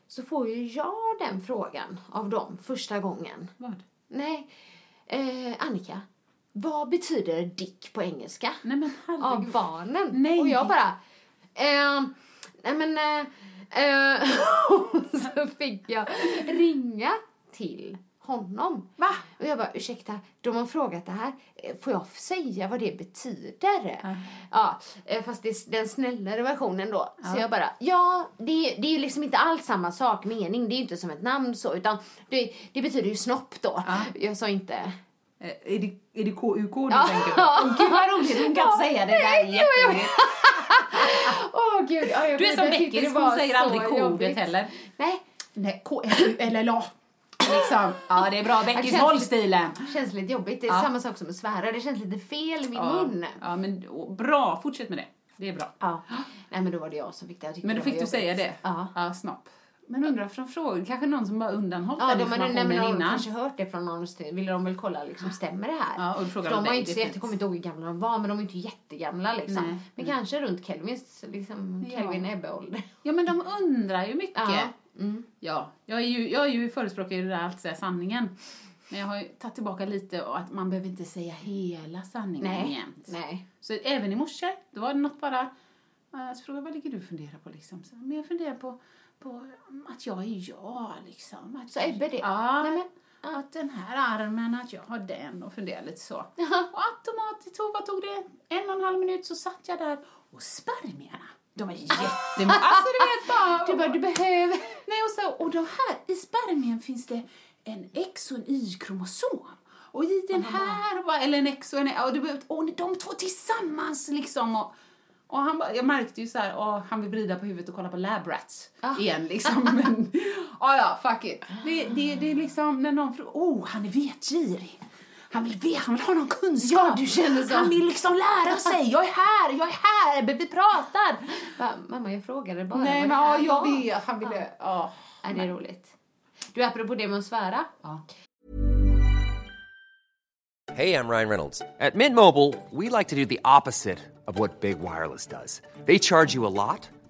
så får ju jag den frågan av dem första gången. Vad? Nej, eh, Annika, vad betyder dick på engelska? Nej men Av barnen. Nej. Och jag bara, eh, nej men, eh, eh, så fick jag ringa till honom. Va? Och jag bara, ursäkta, de har frågat det här. Eh, Får jag säga vad det betyder? Ja. Ja, eh, fast det är den snällare versionen då. Så jag bara, ja, det, det är ju liksom inte alls samma sak, mening. Det är ju inte som ett namn så, utan det, det betyder ju snopp då. Ja. Jag sa inte... Eh, Är det, är det KUK du Ja. tänker på? Åh, Gud vad roligt, hon kan inte säga det där. är jätteroligt. Åh gud, ja, jag Du är som Beckis, hon säger aldrig K-ordet heller. Nej, Nej, K-L-L-A. Liksom. Ja, det är bra. Beckis, håll stilen. det känns lite jobbigt. Det är Ja. samma sak som att svära. Det känns lite fel i min Ja, mun. ja men bra. Fortsätt med det. Det är bra. Ja. Nej men då var det jag som fick det. Men då fick du jobbigt. säga det? Ja. Ja, snopp. Men undrar från frågor, kanske någon som bara undanhållit Ja, den de hade informationen nej, men de innan. kanske hört det från någon ville de väl kolla liksom, stämmer det här? Ja, och frågar de var ju inte så jätte, kommer inte ihåg hur gamla de var, men de var inte jättegamla liksom. Nej, men kanske runt Kelvins, liksom, Ja. Kelvin Ebbe-ålder. Ja, men de undrar ju mycket. Ja. Mm. Ja, jag är ju, jag är ju förespråkare i det där att säga sanningen. Men jag har ju tagit tillbaka lite och att man behöver inte säga hela sanningen Nej. jämt. Nej. Så även i morse, då var det något bara... Så frågade jag, vad ligger du och funderar på liksom? Så, men jag funderar på, på att jag är jag liksom. Att Så Ebbe det? Ja, Nej, men, att den här armen, att jag har den och funderar lite så. Och automatiskt tog, vad tog det? En och en halv minut så satt jag där och spermierna, de är jättemånga. Alltså du vet bara... du bara, du behöver... Nej, och, så, och de här, i spermien finns det en X och en Y-kromosom. Och i den här, va, eller en X och en och, du, vet, och de två tillsammans liksom. Och, och han, bara- jag märkte ju så här, åh, han vill vrida på huvudet och kolla på Lab Rats Ah. igen liksom. Men, ja, ja, fuck it. Det, det, det är liksom när någon frågar, oh, han är vetgirig. Han vill, veta, han vill ha någon kunskap. Ja, du känner så. Han vill liksom lära sig. Jag är här, jag är här, vi pratar. Va, mamma, jag frågade bara Nej, men ja, jag vet. Han ville, ja. Är det roligt? Du, apropå det med att svära. Hey, I'm Ryan Reynolds. At Mint Mobile, we like to do the opposite of what Big Wireless does. They charge you a lot,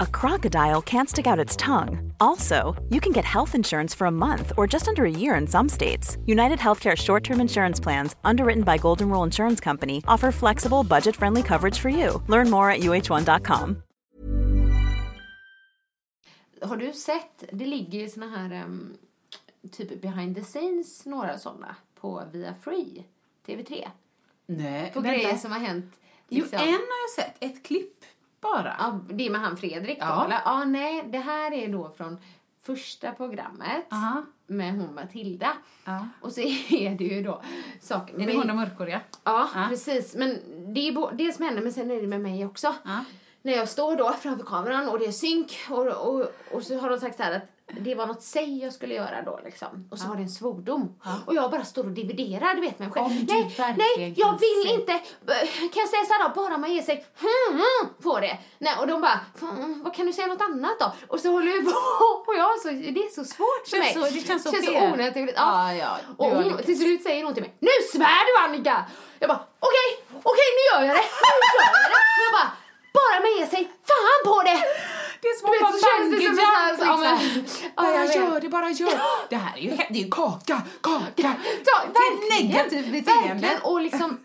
a crocodile can't stick out its tongue. Also, you can get health insurance for a month or just under a year in some states. United Healthcare short term insurance plans, underwritten by Golden Rule Insurance Company, offer flexible, budget friendly coverage for you. Learn more at uh1.com. Har du sett, det ligger ju såna här um, typ behind the scenes, några sådana på Via Free, TV3. Nej, På vänta. grejer som har hänt. Jo, liksom. en har jag sett. Ett klipp bara. Ja, det är med han Fredrik då, Ja. eller? Ja, nej, det här är då från första programmet Aha. med hon Matilda. Ja. Och så är det ju då saker Är det hon och mörkhåriga? Ja, Ja. precis. Men det är det som händer, men sen är det med mig också. Ja. När jag står då framför kameran och det är synk och, och, och så har de sagt så här att det var något säg jag skulle göra då liksom. Och så var det en svordom. Och jag bara står och dividerar, du vet mig själv. Om nej, nej, jag vill inte. Kan jag säga så här då, bara man ger sig hmm, på det. Nej, och de bara, "Hmm, vad kan du säga något annat då? Och så håller vi på och jag så, det är så svårt för Känns mig. så- det känns så känns fel. så onödigt. Ja, ja, Och hon, till slut säger hon till mig, nu svär du Annika! Jag bara, okej, okej nu gör jag det, nu gör jag det. Och jag bara, bara man ger sig fan på det! Det är som att som vara ja, liksom. ja, jag Bara gör det, bara gör det. här är ju det är ju kaka, kaka. Ta, Till negativt beteende. Verkligen. Och liksom,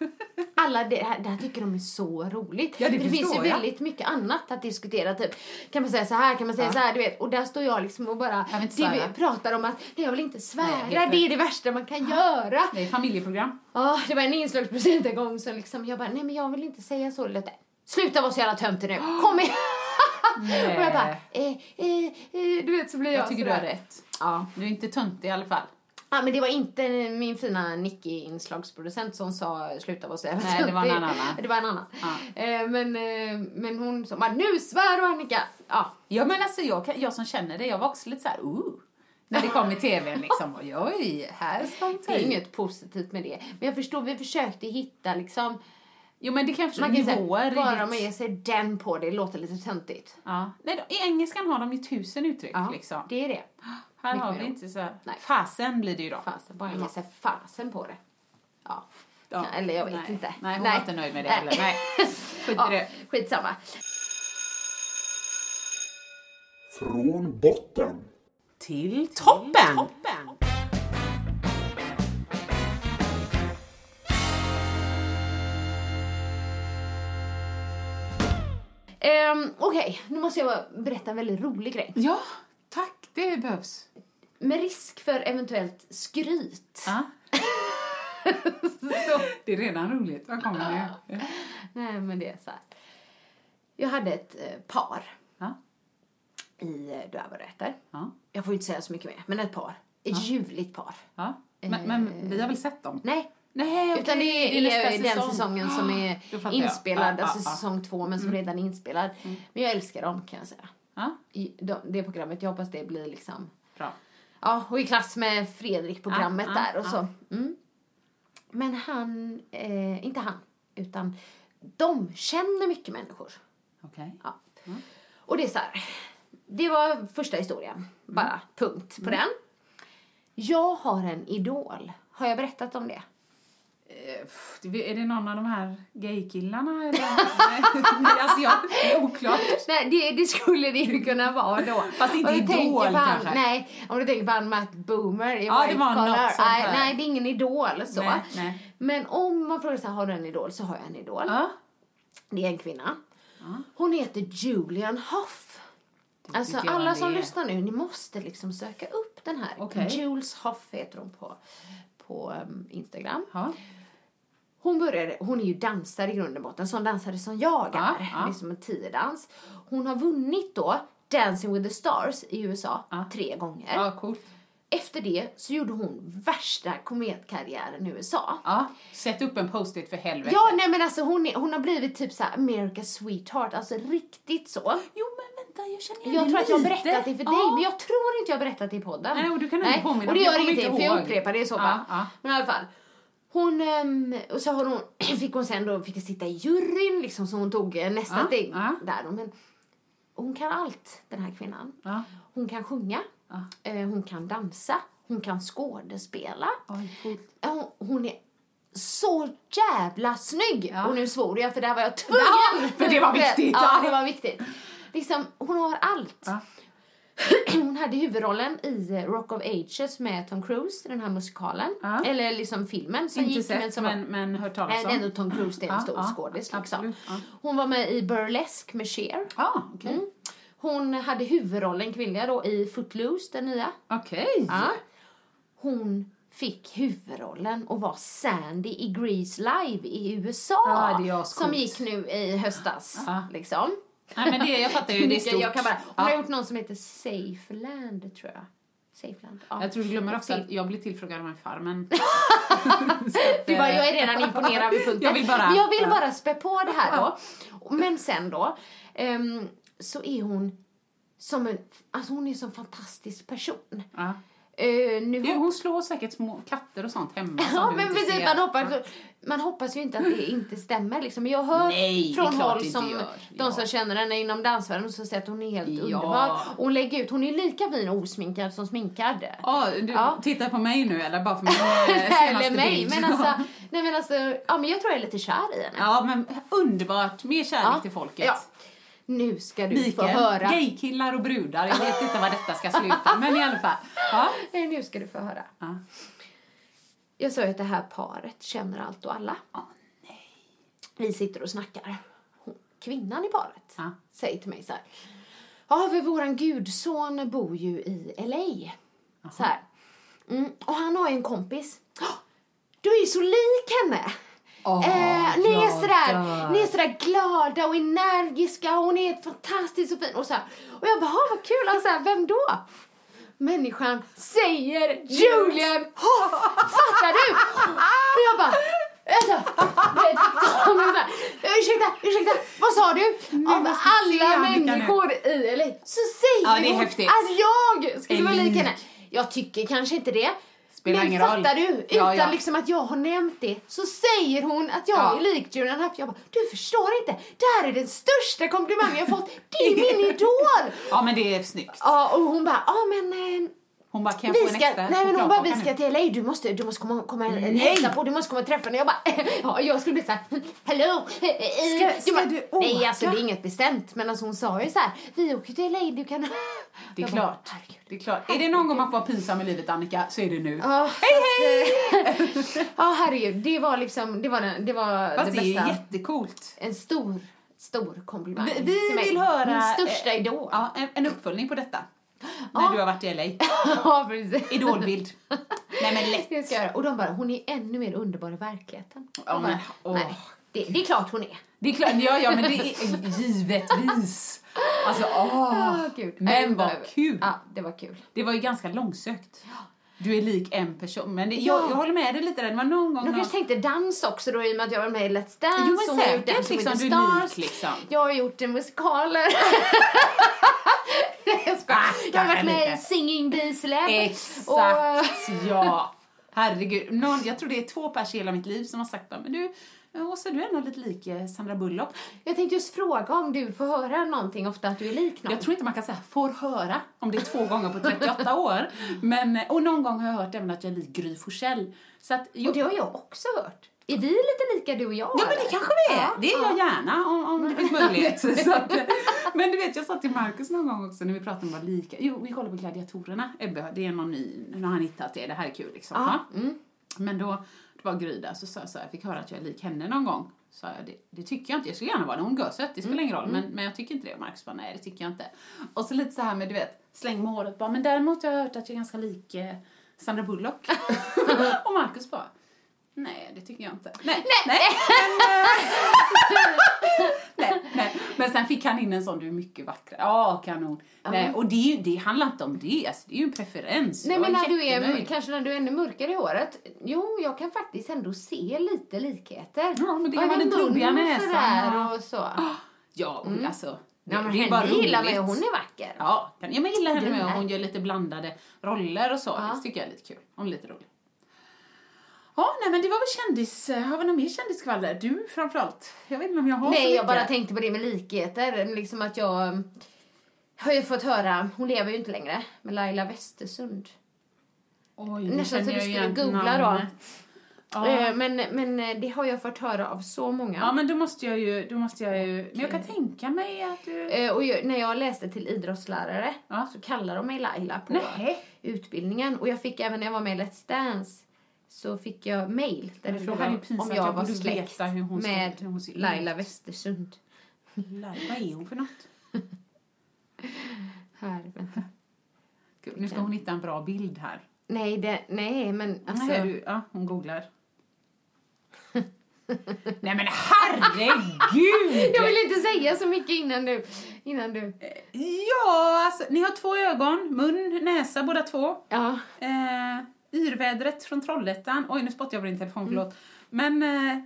alla det här, det här tycker de är så roligt. Ja, det det finns ju väldigt mycket annat att diskutera. Typ, kan man säga så här, kan man säga så här, du vet. Och där står jag liksom och bara det, pratar om att nej, jag vill inte svära. Nej, det är det värsta man kan göra. Det är familjeprogram. Ja, det var en inslagspresent en gång så liksom jag bara, nej men jag vill inte säga så. Sluta vara så jävla töntig nu. Kom igen. Och jag bara, eh, eh, eh, du vet så blir jag Jag tycker du har sådär. rätt. Ja. Du är inte töntig i alla fall. Ja, men det var inte min fina Nicky-inslagsproducent som sa sluta vara så jävla Nej, det var en töntig." annan. Det var en annan. Ja. Eh, men, eh, men hon sa bara, nu svär du Annika! Ja. Ja men alltså jag, kan- jag som känner det, jag var också lite så här, ooh. När det kom i tvn liksom, oj, oj, här ska hon ta Det är i. inget positivt med det. Men jag förstår, vi försökte hitta liksom, Jo men det kanske man kan nivåer säga, bara man ger sig den på det, låter lite töntigt. Ja. Nej, då, I engelskan har de ju tusen uttryck Ja, liksom. det är det. Här mycket har vi inte så här. Nej. Fasen blir det ju då. Fasen, bara ge sig fasen på det. Ja. Ja. Eller jag vet Nej. inte. Nej, hon var inte nöjd med det heller. Nej. Skit ja, det. Skitsamma. Från botten. Till toppen! Um, Okej, nu måste jag berätta en väldigt rolig grej. Ja, tack. Det behövs. Med risk för eventuellt skryt. Ja. Det är redan roligt. Vad kommer nu? Nej, men det är så här. Jag hade ett eh, par Ja. i eh, Dövrätter. Ja. Jag får ju inte säga så mycket mer, men ett par. Ett ljuvligt par. Men, men vi har väl sett dem? Nej, Nej, utan det är, nästa den säsong. säsongen som är jag. inspelad, Ja, alltså ja, ja. säsong två, men som redan är inspelad. Men jag älskar dem kan jag säga. I de, det programmet, jag hoppas det blir liksom bra. Ja, och i klass med Fredrik-programmet ja, där och så. Mm. Men han, eh, inte han, utan de känner mycket människor. Okej. Ja. Och det är så här, det var första historien, bara punkt på den. Jag har en idol. Har jag berättat om det? Eh, Är det någon av de här gaykillarna eller? Nej, Nej, alltså jag, det är oklart. Nej, det, det skulle det ju kunna vara då. Fast inte Idol han, kanske. Nej, om du tänker på han Matt Boomer i Ja, White Collar. nej, nej, det är ingen idol så. Nej, nej. Men om man frågar så här, har du en idol? Så har jag en idol. Ja. Det är en kvinna. Hon heter Julian Hoff. Alltså alla som är. lyssnar nu, ni måste liksom söka upp den här. Okej. Jules Hoff heter hon på, på um, Instagram. Ja. Hon började, hon är ju dansare i grund och botten, sån dansare som jag är. Ja, ja. Liksom en tiodans. Hon har vunnit då Dancing with the Stars i USA Ja. tre gånger. ja, coolt. Efter det så gjorde hon värsta kometkarriären i USA. Ja, sätt upp en post-it för helvete. Ja, nej men alltså hon, är, hon har blivit typ så America's sweetheart, alltså riktigt så. Jo, men vänta, jag känner igen Jag tror att jag har lite. berättat det för dig, Ja. men jag tror inte jag har berättat det i podden. Nej, och du kan inte Nej, påminna Och det gör ingenting, för jag upprepar det i så Ja, ja. Men i alla fall. Hon, ehm, och så har hon, fick hon sen då, fick sitta i juryn liksom, så hon tog eh, nästa Ja, steg ja. där. Men hon kan allt, den här kvinnan. Ja. Hon kan sjunga, eh, hon kan dansa, hon kan skådespela. Oj. Ja, Hon, hon är så jävla snygg! Och nu svor jag för där var jag tvungen. För det var viktigt. Ja. det var viktigt. Liksom, hon har allt. Hon hade huvudrollen i eh, Rock of Ages med Tom Cruise, den här musikalen. Ja. Eller liksom filmen som Inte gick. sett, som men, men hört talas om. ändå Tom Cruise, det är en Ja, stor ja, skådis. Liksom. Hon var med i Burlesque med Cher. Okej. Mm. Hon hade huvudrollen kvinnliga då i Footloose, den nya. Okej. Ja. Hon fick huvudrollen och var Sandy i Grease Live i USA. Som gick nu i höstas. Liksom. Nej, men det, jag fattar ju, det är stort. jag kan bara, hon har gjort någon som heter Safeland, tror jag. Safeland. Ja. Jag tror du glömmer också att jag blir tillfrågad av en farmen. Du bara, jag är redan imponerad vid punkten. Jag vill bara- jag vill bara spä på det här då. Men sen då, ehm, så är hon som en, alltså hon är en fantastisk person. Ja. Uh, nu Jo, hon slår säkert små katter och sånt hemma Ja, men precis, man hoppas, man hoppas ju inte att det inte stämmer. Liksom. Jag hört Nej, från håll som gör. de Ja. som känner henne inom dansvärlden som säger att hon är helt Ja. underbar. Och hon lägger ut, hon är lika fin osminkad som sminkad. Ja, du Ja. tittar på mig nu eller bara för min eh, senaste mig. bild. Men alltså, nej men alltså, ja men jag tror jag är lite kär i henne. Ja, men underbart. Mer kärlek till folket. Nu ska du Liken, få höra. gaykillar och brudar. Jag vet inte vad detta ska sluta, men i alla fall. Ja. Nej, nu ska du få höra. Ja. Jag sa ju att det här paret känner allt och alla. Vi sitter och snackar. Hon, kvinnan i paret Ja. säger till mig så här. Ja, för våran gudson bor ju i LA. Så här. Mm, och han har ju en kompis. "Åh, Du är ju så lik henne. Eh, ni, är sådär, ni är sådär glada och energiska och hon är fantastisk och fin. Och, så här. och jag bara, "Ha, vad kul. Han säger, vem då? Människan säger Julian Hoff! Fattar du? Och jag bara, alltså, ursäkta, ursäkta, vad sa du? Av alla människor i LA så säger Ja, hon att jag skulle vara lik. henne. Jag tycker kanske inte det. Spelar men ingen roll. fattar du? Utan Ja, ja. liksom att jag har nämnt det så säger hon att jag Ja. är lik Julian Huff. Jag bara, du förstår inte. Det här är den största komplimangen jag fått. Det är min idol! ja, men det är snyggt. Ja, och hon bara, ja men... Eh, Hon bara, kan jag vi få en ska, extra nej men hon bara, vi ska till LA, du måste, du måste komma, komma en hälsa på, du måste komma och träffa henne. Jag bara, ja jag skulle bli såhär, hallå? eh, eh, Ska- ska du Nej åka? alltså det är inget bestämt, men alltså hon sa ju så här, vi åker till LA, du kan... Det är Jag bara, klart. herregud. Det är klart. Är det någon gång man får vara pinsam i livet, Annika, så är det nu. Ja, hej hej! Ja herregud, det var liksom, det var, den, det var Fast det det är bästa. jättecoolt. En stor, stor komplimang Vi, vi vill höra... Min största eh, idol. Ja, en, en uppföljning på detta. När du har varit i LA. Ja, precis. Idolbild. Nej men lätt. Det ska jag göra. Och de bara, hon är ännu mer underbar i verkligheten. Ja, men, åh. nej, det, det är klart hon är. Det är klart, ja, ja men det är givetvis. Alltså åh. Gud. Men vad kul. Ja, det var kul. Det var ju ganska långsökt. Du är lik en person. Men det, Ja. jag, jag håller med dig lite där. Det var någon gång... De någon- kanske tänkte dans också då i och med att jag var med i Let's Dance. Jo, men säkert, with liksom, the du är lik, liksom. Jag har gjort en musikaler. Nej, jag. Jag har varit med i. Singing Bees Lab. Exakt, Och, ja. Herregud. Någon, jag tror det är två pers i hela mitt liv som har sagt men du, Åsa du är ändå lite lik eh, Sandra Bullock. jag tänkte just fråga om du får höra någonting ofta att du är lik någon. Jag tror inte man kan säga får höra om det är två gånger på 38 år. Men, eh, och någon gång har jag hört även att jag är lik Gry Forssell. Så att, Och det har jag också hört. Är vi lite lika du och jag? Ja men det kanske vi är. Ja, det är jag gärna om, om det finns möjlighet. så att, eh, men du vet jag sa till Markus någon gång också när vi pratade om vad lika. Jo vi kollar på Gladiatorerna. Ebbe, det är någon ny, nu har han hittat det, det här är kul liksom. Ja, Ja. Men då, var Gry där så sa jag så här, jag fick höra att jag är lik henne någon gång. Så jag, det, det tycker jag inte, jag skulle gärna vara det, hon är söt, det spelar ingen roll. Men, men jag tycker inte det. Och Markus bara, nej det tycker jag inte. Och så lite så här med du vet, släng med håret bara, men däremot har jag hört att jag är ganska lik eh, Sandra Bullock. och Markus bara, Nej, det tycker jag inte. Nej, nej. Men, eh, nej, nej. Men sen fick han in en sån, du är mycket vackrare. Ja, kanon. Nej, och det, det handlar inte om det, alltså, det är ju en preferens. Nej Jag men när du är, kanske när du är ännu mörkare i håret. Jo, jag kan faktiskt ändå se lite likheter. Ja, men det kan vara den trubbiga näsan, ja. och så. Ja, och alltså. Ja, men det är bara henne gillar mig roligt. och hon är vacker. Ja, ja jag gillar henne med och hon gör lite blandade roller och så. Ja. Det tycker jag är lite kul. Hon är lite rolig. Ja, nej men det var väl kändis... Har vi något mer kändisskvaller? Du framförallt. Jag vet inte om jag har så Nej, jag bara tänkte på det med likheter. Liksom att jag um, har ju fått höra, hon lever ju inte längre, med Laila Westersund. Oj, Nästan så du skulle googla då. namnet. Ja. Eh, Men, men eh, det har jag fått höra av så många. ja, men då måste jag ju... Då måste jag ju men jag kan tänka mig att du... Eh, Och jag, när jag läste till idrottslärare så kallade de mig Laila på Nej. utbildningen. Och jag fick även när jag var med i Let's Dance så fick jag mail där det frågade om jag var släkt ska- med ut. Laila Westersund. Vad är hon för något? Här, vänta. Gud, nu ska hon hitta en bra bild här. Nej, det, nej men alltså. Nej, du, ja, hon googlar. Nej men herregud! Jag vill inte säga så mycket innan du, innan du. Ja, alltså, ni har två ögon, mun, näsa båda två. Ja. Eh, yrvädret från Trollhättan. Oj, nu spottar jag på din telefon, förlåt. Men eh,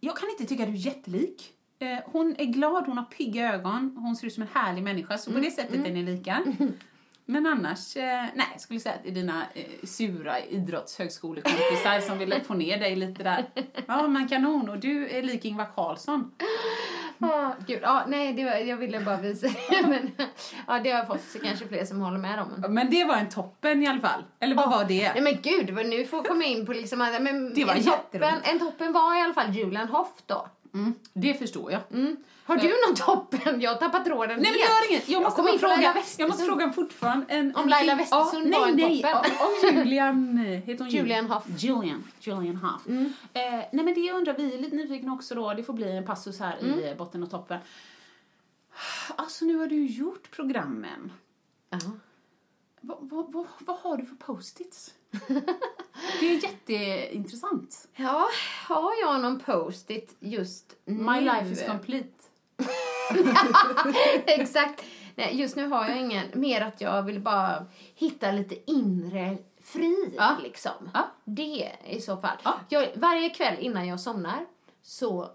jag kan inte tycka att du är jättelik. Eh, hon är glad, hon har pigga ögon, hon ser ut som en härlig människa, så på det sättet är ni lika. Men annars, eh, nej, jag skulle säga att det är dina eh, sura idrottshögskolekompisar som vill få ner dig lite där. Ja, men kanon. Och du är lik Ingvar Carlsson. Ah, gud, ja, nej, det var, jag ville bara visa det. Men, ja, det har jag fått så kanske fler som håller med om. Men det var en toppen i alla fall. Eller vad var det? Nej men gud, vad nu får komma in på liksom men Det var en, toppen, en toppen var i alla fall Julian Hoff då. Mm, det förstår jag. Har du någon toppen? Jag har tappat tråden Nej men det gör inget. Jag måste, på fråga, jag måste fråga fortfarande. En, Om en Laila Westersund ja, var en nej, toppen. Nej, om Julian, eh, heter hon Julian Hough. Julian, Julian Hough. Mm. Eh, nej men det jag undrar, vi är lite nyfikna också då, det får bli en passus här Mm. i botten och toppen. Alltså nu har du gjort programmen. Ja. Vad, vad, vad, vad har du för post-its? det är jätteintressant. ja, har jag någon post-it just nu? My life is complete. Exakt. Nej, just nu har jag ingen. Mer att jag vill bara hitta lite inre frid, Ja. liksom. Ja. Det i så fall. Ja. Jag, varje kväll innan jag somnar så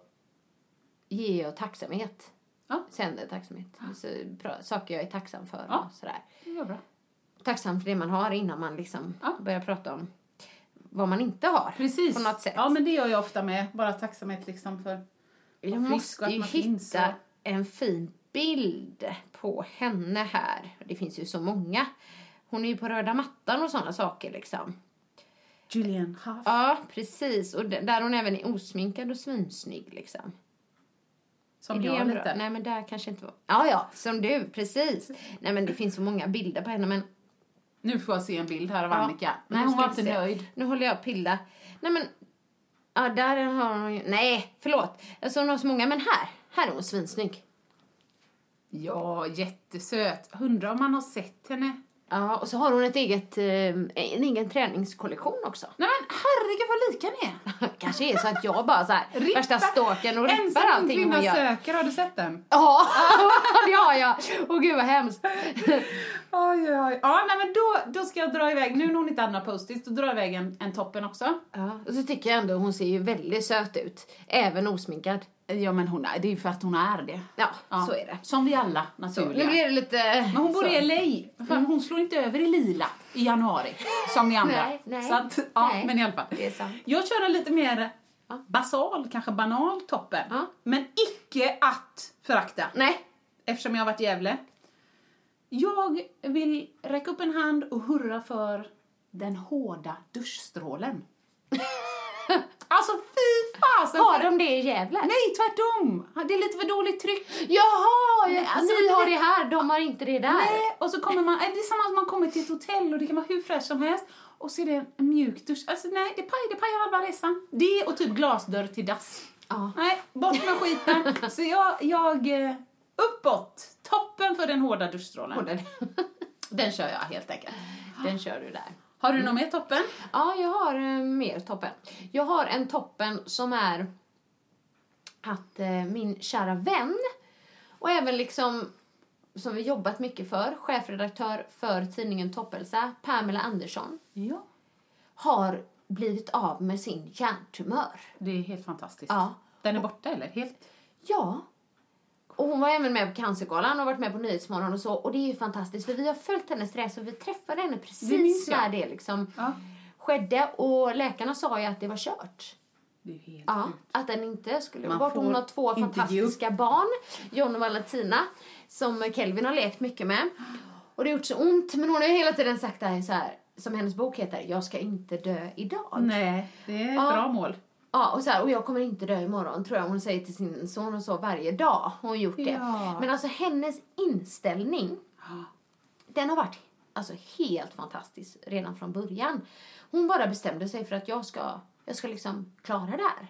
ger jag tacksamhet. Ja. Sänder tacksamhet. Så, bra, saker jag är tacksam för Ja. och sådär. Det bra. Tacksam för det man har innan man liksom Ja. börjar prata om vad man inte har. Precis. På något sätt. Ja men det gör jag ofta med. Bara tacksamhet liksom för Jag måste ju hitta en fin bild på henne här. Det finns ju så många. Hon är ju på röda mattan och sådana saker liksom. Julian Hough. Ja, precis. Och där hon även är osminkad och svinsnygg liksom. Som är jag lite. Nej men där kanske inte var... Ja, ja, som du, precis. Nej men det finns så många bilder på henne men... Nu får jag se en bild här av Ja, Annika. nu Nej hon var inte se. nöjd. Nu håller jag och pillar. Nej men... Ja, där har hon ju... Nej, förlåt. Alltså hon har så många, men här. Här är hon svinsnygg. Ja, jättesöt. Undrar om man har sett henne. Ja, och så har hon ett eget, eh, en egen träningskollektion också. Nej men herregud vad lika ni är. Kanske är så att jag bara så här, värsta stalkern och rippar Ensam allting kvinna hon gör. söker, har du sett den? Ja, det har jag. Åh gud vad hemskt. Oj, oj. Ja, nej men då, då ska jag dra iväg, nu när hon inte hade några post-its, då drar jag iväg en, en toppen också. Ja, och så tycker jag ändå hon ser ju väldigt söt ut. Även osminkad. Ja men hon är, det är ju för att hon är det. Ja, så är det. Som vi alla Så, nu naturliga. blir det lite... Men hon bor så. I LA. För Hon slår inte över i lila i januari, som ni andra. Nej, nej. Så att, ja, Nej, men i alla fall. det är sant. Jag kör en lite mer Ja. basal, kanske banal toppen. Ja. Men icke att förakta. Nej. Eftersom jag har varit i Gävle. Jag vill räcka upp en hand och hurra för den hårda duschstrålen. alltså fy fasen! Har de det i Gävle? Nej, tvärtom! Det är lite för dåligt tryck. Jaha, Nej, alltså, ni har det- här, de har inte det där. Nej, och så kommer man, det är samma som man kommer till ett hotell och det kan vara hur fräscht som helst och så är det en mjuk dusch. Alltså nej, det pajar, det pajar halva resan. Det och typ glasdörr till dass. Ja. Nej, bort med skiten. så jag, jag, eh, uppåt, toppen för den hårda duschstrålen. Den kör jag helt enkelt. Den kör du där. Har du något mer toppen? Ja, jag har eh, mer toppen. Jag har en toppen som är att eh, min kära vän och även liksom som vi jobbat mycket för, chefredaktör för tidningen Toppelsa, Pamela Andersson, Ja. har blivit av med sin hjärntumör. Det är helt fantastiskt. Ja. Den är borta eller? Helt? Ja. Och hon var även med på Cancergalan och varit med på Nyhetsmorgon och så. Och det är ju fantastiskt för vi har följt hennes resa och vi träffade henne Det precis jag. när det liksom Ja. skedde. Och läkarna sa ju att det var kört. Det är helt Ja, att den inte skulle gå bort. Hon har två fantastiska barn, John och Valentina, som Kelvin har lekt mycket med. Och det har gjort så ont, men hon har ju hela tiden sagt det här, så här som hennes bok heter, jag ska inte dö idag. Nej, det är ett Ja. bra mål. Ja, och, så här, och jag kommer inte dö imorgon tror jag hon säger till sin son och så varje dag. Hon gjort det. Ja. Men alltså hennes inställning, den har varit alltså helt fantastisk redan från början. Hon bara bestämde sig för att jag ska, jag ska liksom klara det här.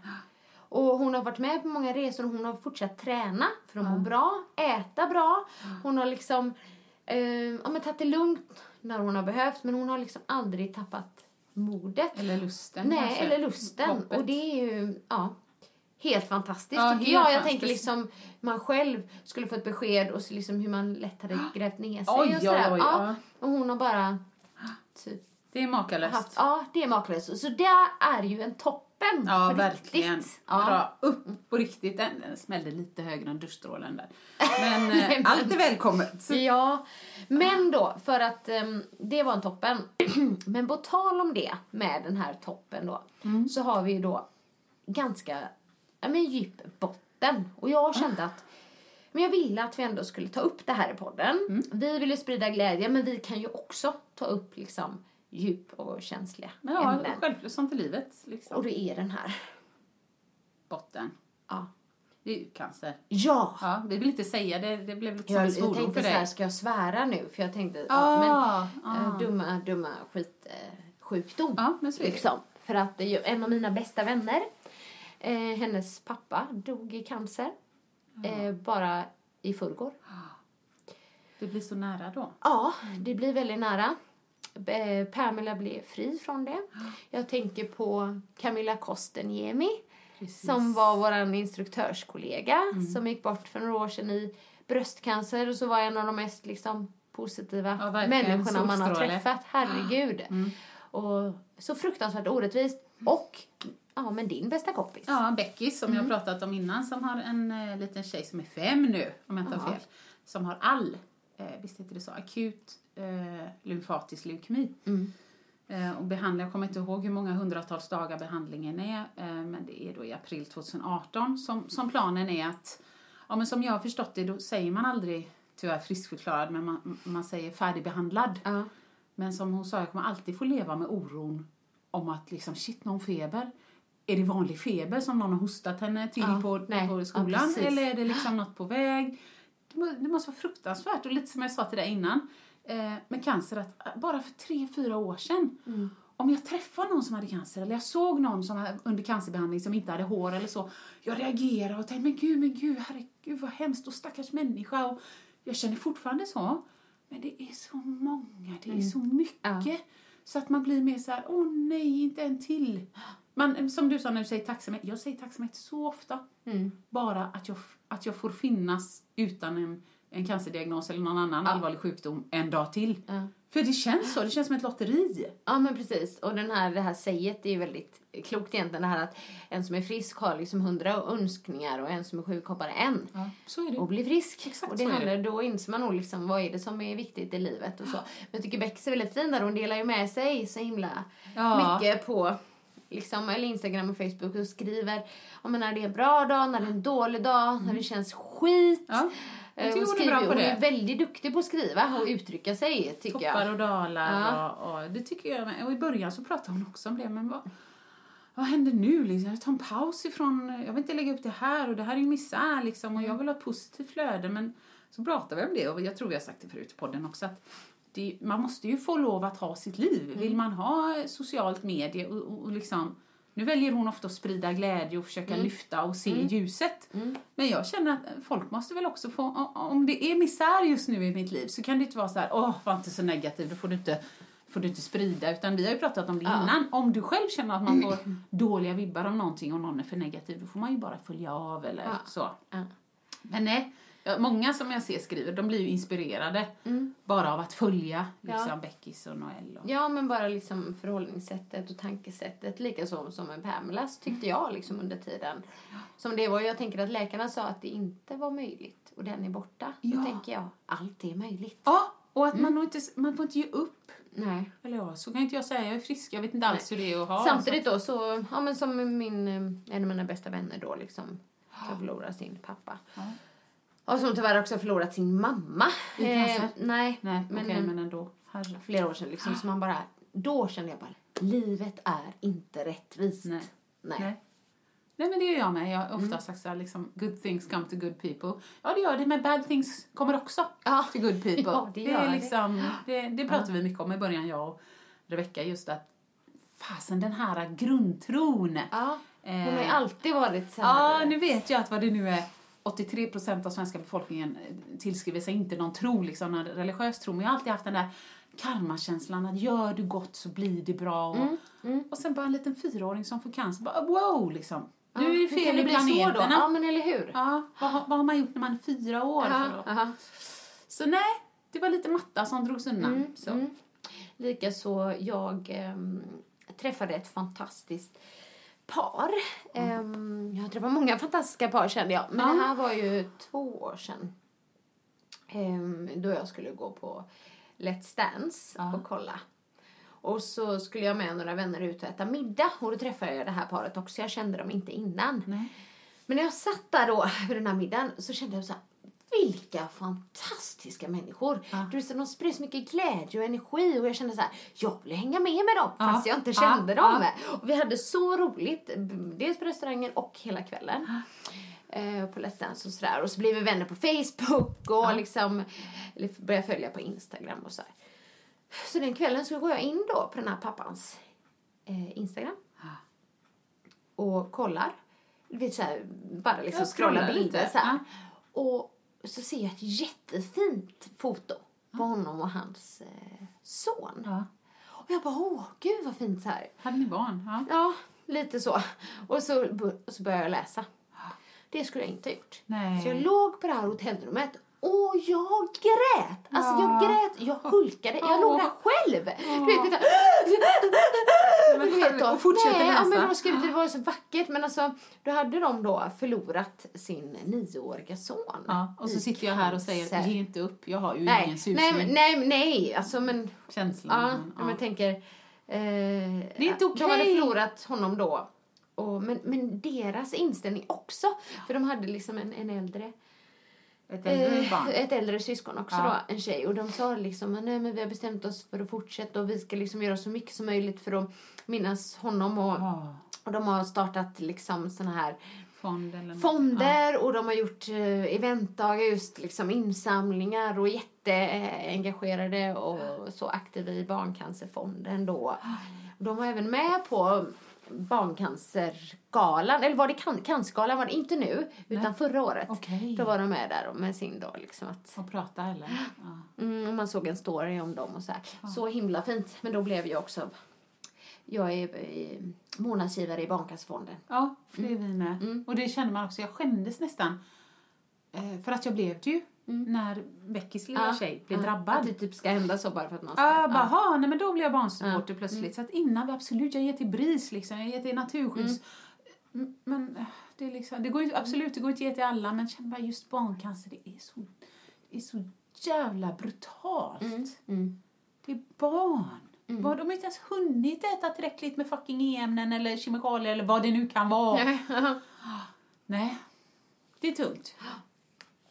Och hon har varit med på många resor och hon har fortsatt träna för att må bra, äta bra. Hon har liksom eh, ja, men tagit det lugnt när hon har behövt men hon har liksom aldrig tappat modet. Eller lusten Nej, kanske. eller lusten. Hoppet. Och det är ju, ja, helt fantastiskt Ja, tycker helt jag. Jag fantastiskt. tänker liksom, man själv skulle få ett besked och så liksom hur man lätt hade grävt ner sig Oj, och oj, sådär. oj, ja. ja. Och hon har bara typ Det är makalöst. haft, ja det är makalöst. Så det är ju en toppen Ja, på verkligen. riktigt. Ja. Bra. Upp på riktigt. Den, den smällde lite högre än duschstrålen där. Men eh, allt är välkommet. Ja, men då för att ehm, det var en toppen. men på tal om det med den här toppen då Mm. så har vi då ganska ja, men djup botten. Och jag kände att men jag ville att vi ändå skulle ta upp det här i podden. Mm. Vi vill ju sprida glädje men vi kan ju också ta upp liksom djup och känsliga Ja, ämnen. självklart. Sånt i livet. Liksom. Och det är den här. Botten. Ja. Det är ju cancer. Ja! Ja, vi vill inte säga det. Det blev lite som Jag, en jag tänkte för så här, dig. ska jag svära nu? För jag tänkte, ja, Ah, men ah. eh, dumma, dumma skit, eh, sjukdom. Ja, men så är det. liksom. För att det är ju en av mina bästa vänner, eh, hennes pappa dog i cancer. Eh, bara i förrgår. Det blir så nära då. Ja, det blir väldigt nära. Eh, Pamela blev fri från det. Jag tänker på Camilla Kosteniemi som var vår instruktörskollega som gick bort för några år sedan i bröstcancer och så var en av de mest liksom, positiva Ja, människorna man har träffat. Herregud. Och så fruktansvärt orättvist. Och ja, men din bästa kompis. Ja, Becky som Mm. jag pratat om innan som har en eh, liten tjej som är fem nu, om jag inte har fel. Som har all, eh, visst heter det så, akut eh, lymfatisk leukemi. Mm. Eh, och behandling, jag kommer inte ihåg hur många hundratals dagar behandlingen är, eh, men det är då i april 2018 som, som planen är att, ja men som jag har förstått det, då säger man aldrig tyvärr friskförklarad, men man, man säger färdigbehandlad. Ja. Men som hon sa, jag kommer alltid få leva med oron om att liksom, shit, någon feber. Är det vanlig feber som någon har hostat henne till Ja, på, nej, på ja, skolan? precis. eller är det liksom något på väg? Det, må, det måste vara fruktansvärt. Och lite som jag sa till dig innan, eh, med cancer, att eh, bara för tre, fyra år sedan, Mm. om jag träffade någon som hade cancer eller jag såg någon som under cancerbehandling som inte hade hår eller så, jag reagerade och tänkte, men gud, men gud, herregud vad hemskt och stackars människa. Och jag känner fortfarande så. Men det är så många, det är så mycket. Mm. Ja. Så att man blir mer så här, åh nej, inte en till. Man, som du sa när du säger tacksamhet, jag säger tacksamhet så ofta. Mm. Bara att jag, att jag får finnas utan en, en cancerdiagnos eller någon annan allvarlig sjukdom en dag till. Ja. För det känns så, det känns som ett lotteri. Ja men precis. Och den här, det här säget är ju väldigt klokt egentligen. Det här att en som är frisk har liksom hundra önskningar och en som är sjuk har bara en. Ja, så är det. Och bli frisk. Exakt och det handlar, då inser man nog liksom vad är det som är viktigt i livet och så. Men jag tycker Bex är väldigt fin där. Hon delar ju med sig så himla Ja. mycket på liksom, eller Instagram och Facebook och skriver om när det är en bra dag, när det är en dålig dag, när det känns skit. Ja, jag Eh, tycker hon, hon är skriver, hon är väldigt duktig på att skriva och uttrycka sig tycker Toppar och dalar. Ja. Och, och det tycker jag. Och i början så pratade hon också om det. Men vad, vad händer nu? Liksom? Jag tar en paus ifrån... Jag vill inte lägga upp det här och det här är ju misär liksom. Och jag vill ha ett positivt flöde. Men så pratar vi om det och jag tror vi har sagt det förut i podden också. Att det, man måste ju få lov att ha sitt liv. Vill man ha socialt medie och, och, och liksom... Nu väljer hon ofta att sprida glädje och försöka lyfta och se ljuset. Men jag känner att folk måste väl också få, om det är misär just nu i mitt liv så kan det inte vara så här, åh var inte så negativ, då får du inte, får du inte sprida. Utan vi har ju pratat om det innan. Om du själv känner att man får dåliga vibbar av någonting och någon är för negativ, då får man ju bara följa av eller så. Ja. Men nej, ja, många som jag ser skriver, de blir ju inspirerade bara av att följa liksom Ja. Beckis och Noel. Och, Ja, men bara liksom förhållningssättet och tankesättet. Likaså som med Pamelas tyckte jag liksom under tiden. Som det var, jag tänker att läkarna sa att det inte var möjligt och den är borta. Då Ja. tänker jag, allt är möjligt. ja, och att man, nog inte, man får inte ge upp. Nej. Eller ja, så kan inte jag säga, jag är frisk, jag vet inte alls hur det är att ha. Samtidigt då så, ja men som min, eh, en av mina bästa vänner då liksom, som förlorar sin pappa. Och som tyvärr också förlorat sin mamma. Eh, I cancer? nej, Nej, men, okej, eh, men ändå. Herre. flera år sedan liksom. Så man bara, då kände jag bara, livet är inte rättvist. Nej. Nej. Nej. Nej, men det gör jag med. Jag har ofta sagt så här, liksom, good things come to good people. Ja, det gör det, men bad things kommer också Ja. till good people. Ja, det det, är det. liksom, det, det pratar vi mycket om i början, jag och Rebecka, just att fasen, den här grundtron. Ja, hon har ju Eh, alltid varit så här. Ja, nu vet jag att vad det nu är. 83 procent av svenska befolkningen eh, tillskriver sig inte någon tro, liksom någon religiös tro. Men jag har alltid haft den där karmakänslan att gör du gott så blir det bra. Och, Mm, och sen bara en liten fyraåring som får cancer. Bara, wow, liksom. Nu är det fel i planeterna. Ja, men eller hur? Ja, vad, vad har man gjort när man är fyra år? Aha, för. Så nej, det var lite matta som drogs undan. Mm, så. mm. Likaså, jag ehm, träffade ett fantastiskt par. Ehm, jag har träffat många fantastiska par kände jag. Men Ja. det här var ju två år sedan. Ehm, då jag skulle gå på Let's Dance Ja. och kolla. Och så skulle jag med några vänner ut och äta middag. Och då träffade jag det här paret också. Jag kände dem inte innan. Nej. Men när jag satt där då vid den här middagen så kände jag så här, vilka fantastiska människor. Du vet, så de spred så mycket glädje och energi och jag kände så här, jag vill hänga med med dem Ja, fast jag inte ja, kände dem. ja. Och vi hade så roligt, dels på restaurangen och hela kvällen. eh, på Let's Dance och sådär. Och så blev vi vänner på Facebook och liksom eller började följa på Instagram och sådär. Så den kvällen så går jag in då på den här pappans eh, Instagram. Och kollar. Du vet såhär, bara liksom scrollar bilder lite, så här. Och så ser jag ett jättefint foto på honom och hans eh, son. Ja. Och jag bara, åh gud vad fint så här. Hade ni barn? Ja. Ja, lite så. Och så, och så började jag läsa. Det skulle jag inte ha gjort. Nej. Så jag låg på det här hotellrummet och jag grät. Alltså jag grät, jag hulkade. Jag låg där själv. Du vet, Men du vet då. och fortsätter Nej, ja, läsa. men de skrev, det var så vackert. Men alltså, då hade de då förlorat sin nioåriga son. Ja, och så sitter jag här och säger, ge inte upp, jag har ju Nej, ingen susning. nej, nej, nej, alltså men Känslan. Ja, men, men jag tänker... Eh, det är inte De hade okej. förlorat honom då. Och, men, men deras inställning också. För de hade liksom en, en äldre... Ett äldre eh, barn. ett äldre syskon också Ja. då, en tjej. Och de sa liksom, nej men vi har bestämt oss för att fortsätta och vi ska liksom göra så mycket som möjligt för att minnas honom. Och, Ja, och de har startat liksom såna här fond fonder och de har gjort eh, eventdagar, just liksom insamlingar och jätteengagerade och så aktiva i Barncancerfonden då. Och de var även med på Barncancergalan, eller var det can- Cancergalan var det inte nu, utan förra året. Okej. Då var de med där med sin då liksom att, Ja. Och prata eller? Ja. mm, man såg en story om dem och så här. Så himla fint. Men då blev jag också, jag är eh, månadsgivare i Barncancerfonden. Ja, det är vi med. Mm. Och det känner man också, jag skämdes nästan. Eh, för att jag blev det ju. När Beckys lilla Mm. Ja. tjej blev Ja, drabbad. Att det typ ska hända så bara för att man ska... Ja, bara, ja. nej men då blev jag barnsupporter Ja. plötsligt. Så att innan, absolut, jag ger till BRIS liksom, jag ger till naturskydds... M- Men eh, det är liksom, det går ju, absolut, det går inte att ge till alla, men känner bara just barncancer, det är så, det är så jävla brutalt. Mm. Det är barn. Vad, de har inte ens hunnit äta tillräckligt med fucking e-ämnen eller kemikalier eller vad det nu kan vara. Nej, det är tungt.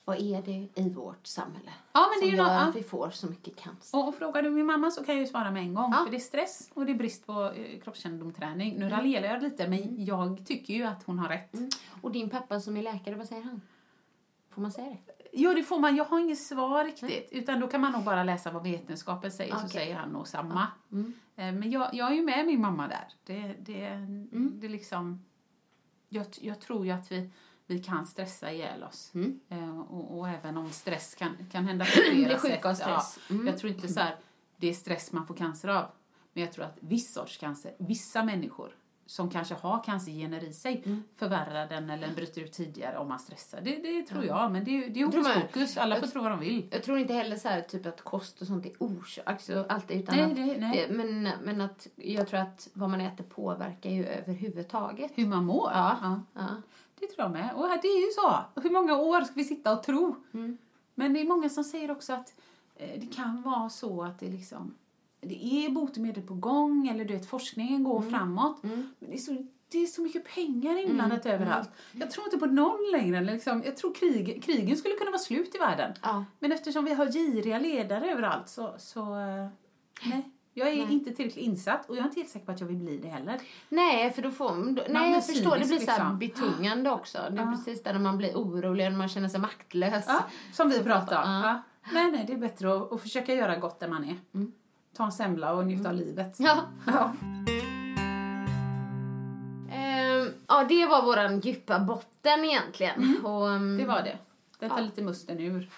Vad är det i vårt samhälle Ja, men det är som ju gör nå- ja. att vi får så mycket cancer? Och, och frågar du min mamma så kan jag ju svara med en gång. Ja. För det är stress och det är brist på eh, kroppskännedom träning. Nu raljerar jag lite, men jag tycker ju att hon har rätt. Och din pappa som är läkare, vad säger han? Får man säga det? Jo, det får man. Jag har inget svar riktigt. Utan då kan man nog bara läsa vad vetenskapen säger, så Okej. säger han nog samma. Mm. Eh, Men jag, jag är ju med min mamma där. Det, det, Mm. det liksom... Jag, jag tror ju att vi, vi kan stressa ihjäl oss. Mm. Eh, Och, och även om stress kan, kan hända på Bli flera sjuka sätt. av stress. Ja, Mm. Jag tror inte så här, det är stress man får cancer av. Men jag tror att viss sorts cancer, vissa människor som kanske har cancergener i sig Mm. förvärrar den eller den bryter ut tidigare om man stressar. Det, det tror jag, men det, är- det är hokus pokus. Alla får tro vad de vill. Jag tror inte heller så här, typ att kost och sånt är orsak, alltså allt utan Nej, att, det- nej. Det, men, men att jag tror att vad man äter påverkar ju överhuvudtaget. Hur man mår. Ja. Ja. Det tror jag med. Och det är ju så. Hur många år ska vi sitta och tro? Mm. Men det är många som säger också att eh, det kan vara så att det liksom det är botemedel på gång eller du vet forskningen går Mm. framåt. Men det är, så, det är så mycket pengar inblandat överallt. Jag tror inte på någon längre. Liksom. Jag tror krig, krigen skulle kunna vara slut i världen. Ja. Men eftersom vi har giriga ledare överallt så, så eh, nej. Jag är inte tillräckligt insatt och jag är inte helt säker på att jag vill bli det heller. Nej, för då får blir Nej, jag förstår. Det blir så här liksom. betungande också. Det är precis där man blir orolig, när man känner sig maktlös. Ja, som vi pratar om. Ja. Ja. Nej, nej, det är bättre att, att försöka göra gott där man är. Ta en semla och njuta av livet. Ja. Ja. Ehm, ja, det var våran djupa botten egentligen. Och, ehm, Det var det. Det tar lite musten ur.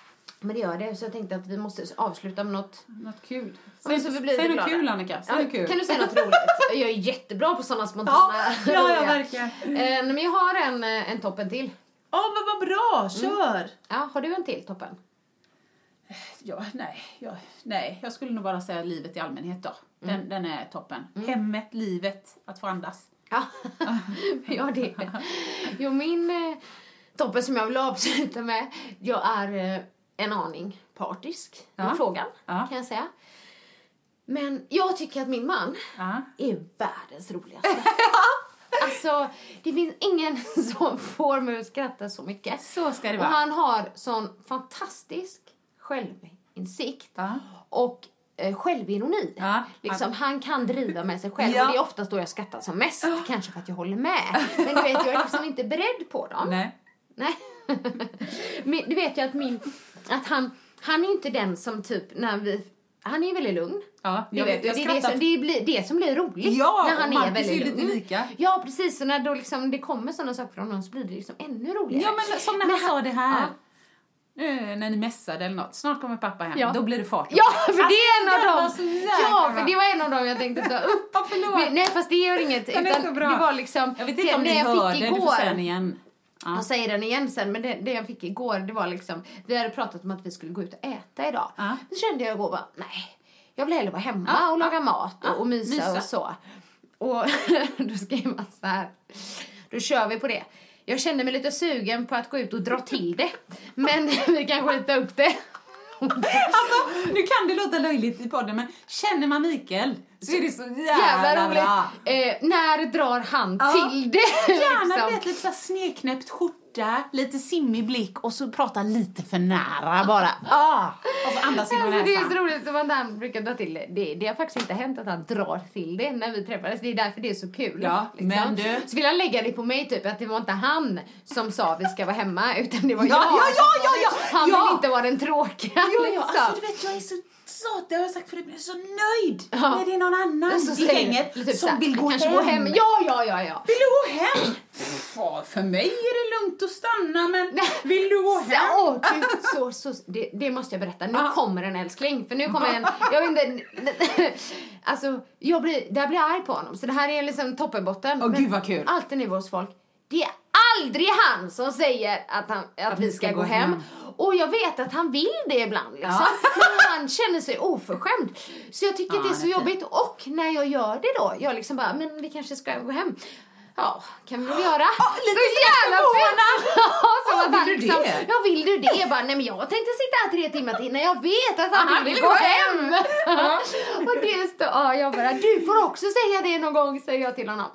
Men det gör det, så jag tänkte att vi måste avsluta med något. Något kul. Ja, Säg, så vi blir säg något kul Annika. Säg Ja, kul. Kan du säga något roligt? Jag är jättebra på sådana spontana Ja, ja, ja, verkligen. Eh, men jag har en, eh, en toppen till. Åh, men vad bra! Kör! Ja, har du en till toppen? Ja, nej, ja, nej, jag skulle nog bara säga livet i allmänhet då. Den, den är toppen. Hemmet, livet, att få andas. Ja, ja det. Jo, min eh, toppen som jag vill avsluta med. Jag är eh, en aning partisk Ja. i frågan, Ja. kan jag säga. Men jag tycker att min man Ja. är världens roligaste. alltså, det finns ingen som får mig att skratta så mycket. Så ska det Och vara. han har sån fantastisk självinsikt Ja. och eh, självironi. Ja. Liksom, han kan driva med sig själv Ja. och det är oftast då jag skrattar som mest. Kanske för att jag håller med. Men du vet, jag är liksom inte beredd på dem. Nej. Nej. Men du vet ju att min, att han, han är inte den som typ när vi, han är väldigt lugn. Ja, Det, jag vet, jag det, är det, som, det blir det som blir roligt. Ja, när han och är Marcus väldigt är lite lugn. lika. Ja, precis. Så när då liksom det kommer sådana saker från honom så blir det liksom ännu roligare. Ja, men som när Men han sa det här. Ja. Eh, när ni mässade eller något. Snart kommer pappa hem. Ja. Då blir det fart. Ja, för det är en Alltså, av dem. Ja, för det var en av dem jag tänkte ta upp. Men, nej, fast det gör inget. Utan. Det var liksom, Jag vet inte om ni jag hörde, fick du får igår. säga den igen. Ja. Jag säger den igen sen, men det, det jag fick igår, det var liksom, vi hade pratat om att vi skulle gå ut och äta idag. Ja. Men så kände jag igår bara, nej, jag vill hellre vara hemma Ja, och laga mat och, och mysa, mysa. och så. Och då skrev man så här, då kör vi på det. Jag kände mig lite sugen på att gå ut och dra till det, men vi kan skjuta upp det. Alltså, nu kan det låta löjligt i podden, men känner man Mikael så är det så jävla, Jävla roligt. bra. Eh, när drar han Ja. till det? Gärna liksom? vet, lite här snedknäppt skjorta, lite simmig blick och så prata lite för nära bara. Ah, och så andas in Alltså, det är så roligt som han brukar dra till det. det. Det har faktiskt inte hänt att han drar till det när vi träffades. Det är därför det är så kul. liksom. Ja, men du- Så vill han lägga det på mig typ att det var inte han som sa vi ska vara hemma utan det var Ja, jag. ja, ja, ja, ja, Han ja. vill inte vara den tråkiga Ja, ja, liksom. alltså du vet jag är så, så det har jag sagt förut, men jag är så nöjd Ja. när det är någon annan Så i gänget typ som vill gå hem. gå hem. Ja, ja, ja, ja. Vill du gå hem? Ja, för mig är det lugnt att stanna, men vill du gå hem? Så, åh, gud, så, så, det, det måste jag berätta. Nu Ja. kommer en älskling. För nu kommer en... Jag vet inte... Alltså, jag blir, där blir jag arg på honom. Så det här är liksom toppenbotten. Åh, Men gud, vad kul. Alltid nu hos folk. Det är aldrig han som säger att, han, att, vi ska, gå hem. Och jag vet att han vill det ibland liksom. Ja. Men han känner sig oförskämd. Så jag tycker Ja, det är så är fin. jobbigt. Och när jag gör det då, jag liksom bara, men vi kanske ska gå hem. Ja, kan vi väl göra. lite så jävla förvånad. som Ja, att han liksom, det? Ja, vill du det? Jag bara, nej men jag tänkte sitta här tre timmar till när jag vet att han, Han vill vill gå hem. hem. och det står, ja jag bara, du får också säga det någon gång, säger jag till honom.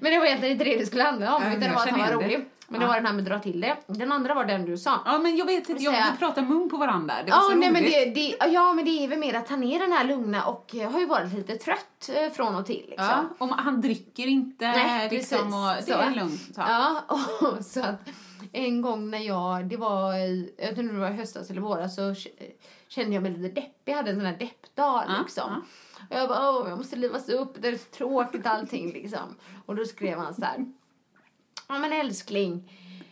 Men det var egentligen inte det det skulle handla om, utan det var att han var det. rolig. Men det Ja. var den här med dra till det. Den andra var den du sa. Ja, men jag vet inte, jag, vi pratar mun på varandra. Det var Ja, så nej, roligt. men det, det, ja, men det är väl mer att han är den här lugna och eh, har ju varit lite trött eh, från och till. Liksom. Ja, och han dricker inte Nej, liksom, precis. det Så. är lugnt. Så. Ja, och så att en gång när jag, det var i, jag om det var höstas eller våras, så k- kände jag mig lite deppig. Jag hade en sån här deppdag Ja, liksom. Och jag bara, åh, jag måste livas upp, det är så tråkigt allting liksom. Och då skrev han så här, ja men älskling,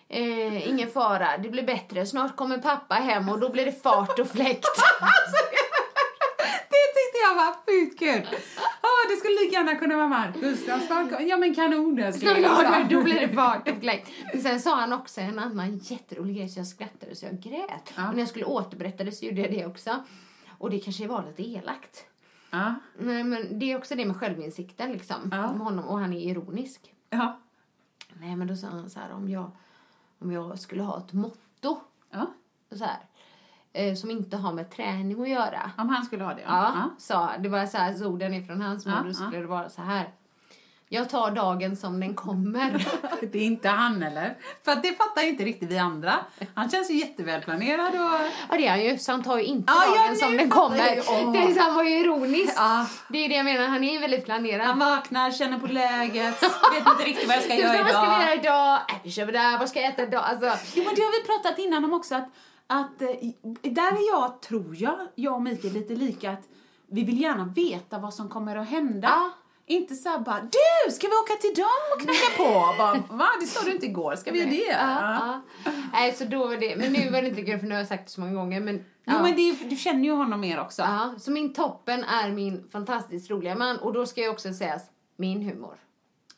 eh, ingen fara, det blir bättre. Snart kommer pappa hem och då blir det fart och fläkt. Det tyckte jag var sjukt kul. Ja, det skulle lika gärna kunna vara Marcus. Ja, men kanon älskling. Ja, då blir det fart och fläkt. Men sen sa han också en annan jätterolig grej så jag skrattade så jag grät. Ja. Och när jag skulle återberätta det så gjorde jag det också. Och det kanske var lite elakt. Ja, Nej, men det är också det med självinsikten liksom. Ja. Om honom, och han är ironisk. ja, Nej, men då sa han så här om jag, om jag skulle ha ett motto ja. så här, eh, som inte har med träning att göra. Om han skulle ha det. Ja, sa det var så här, så orden ifrån hans mun, Ja, då ja. skulle det vara så här. Jag tar dagen som den kommer. Det är inte han eller? För det fattar inte riktigt vi andra. Han känns ju jättevälplanerad och... Ja det är han ju, så han tar ju inte Ja, ja, dagen nu som den kommer. Åh. Det han var ju ironisk. Ja. Det är det jag menar, han är ju väldigt planerad. Han vaknar, känner på läget, vet inte riktigt vad jag ska göra så, vad ska vi göra idag. idag? Äh, vi kör där, vad ska jag äta idag? Alltså, Jo, men det har vi pratat innan om också att, att eh, där är jag, tror jag, jag och Mikael lite lika att vi vill gärna veta vad som kommer att hända. Ja. Inte så här bara, du, ska vi åka till dem och knacka på? Bara, Va? Det sa du inte igår, ska vi göra det? ja, ja. Nej, så då var det, men nu var det inte kul för nu har jag sagt det så många gånger. Men, Jo, ja. men det är, du känner ju honom mer också. Ja, så min toppen är min fantastiskt roliga man och då ska jag också säga min humor.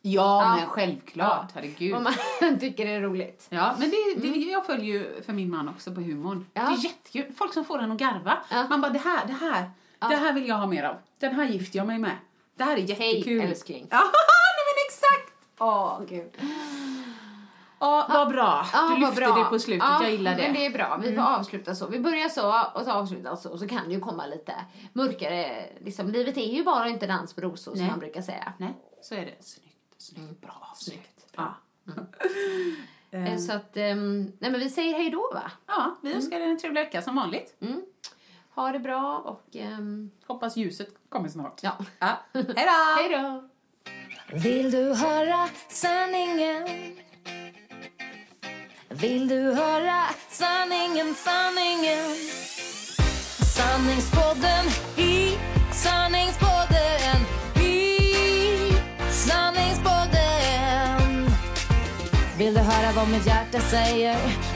Ja, Ja. men självklart, herregud. Vad man tycker är roligt. Ja, men det, det, jag följer ju för min man också på humorn. Ja. Det är jättekul. Folk som får en att garva. Ja. Man bara, det här, det här, det här vill jag ha mer av. Den här gifter jag mig med. Det här är jättekul. älskling. Ja, nej men exakt! Åh, gud. Ja, vad bra. Ja, du lyfte bra. det på slutet, Ja, jag gillar det. men det är bra. Vi får avsluta så. Vi börjar så och så avslutar så. Och så kan det ju komma lite mörkare. Liksom, livet är ju bara inte dans på rosor som Nej. man brukar säga. Nej, så är det. Snyggt, snyggt, bra, snyggt. Ja. Eh, Så att, ehm, nej men vi säger hej då va? ja, vi önskar er en trevlig vecka som vanligt. Ha det bra och ehm, Hoppas ljuset kommer snart. ja. Ja. Hej då! Vill du höra sanningen? Vill du höra sanningen, sanningen? Sanningspodden i sanningspodden i sanningspodden Vill du höra vad mitt hjärta säger?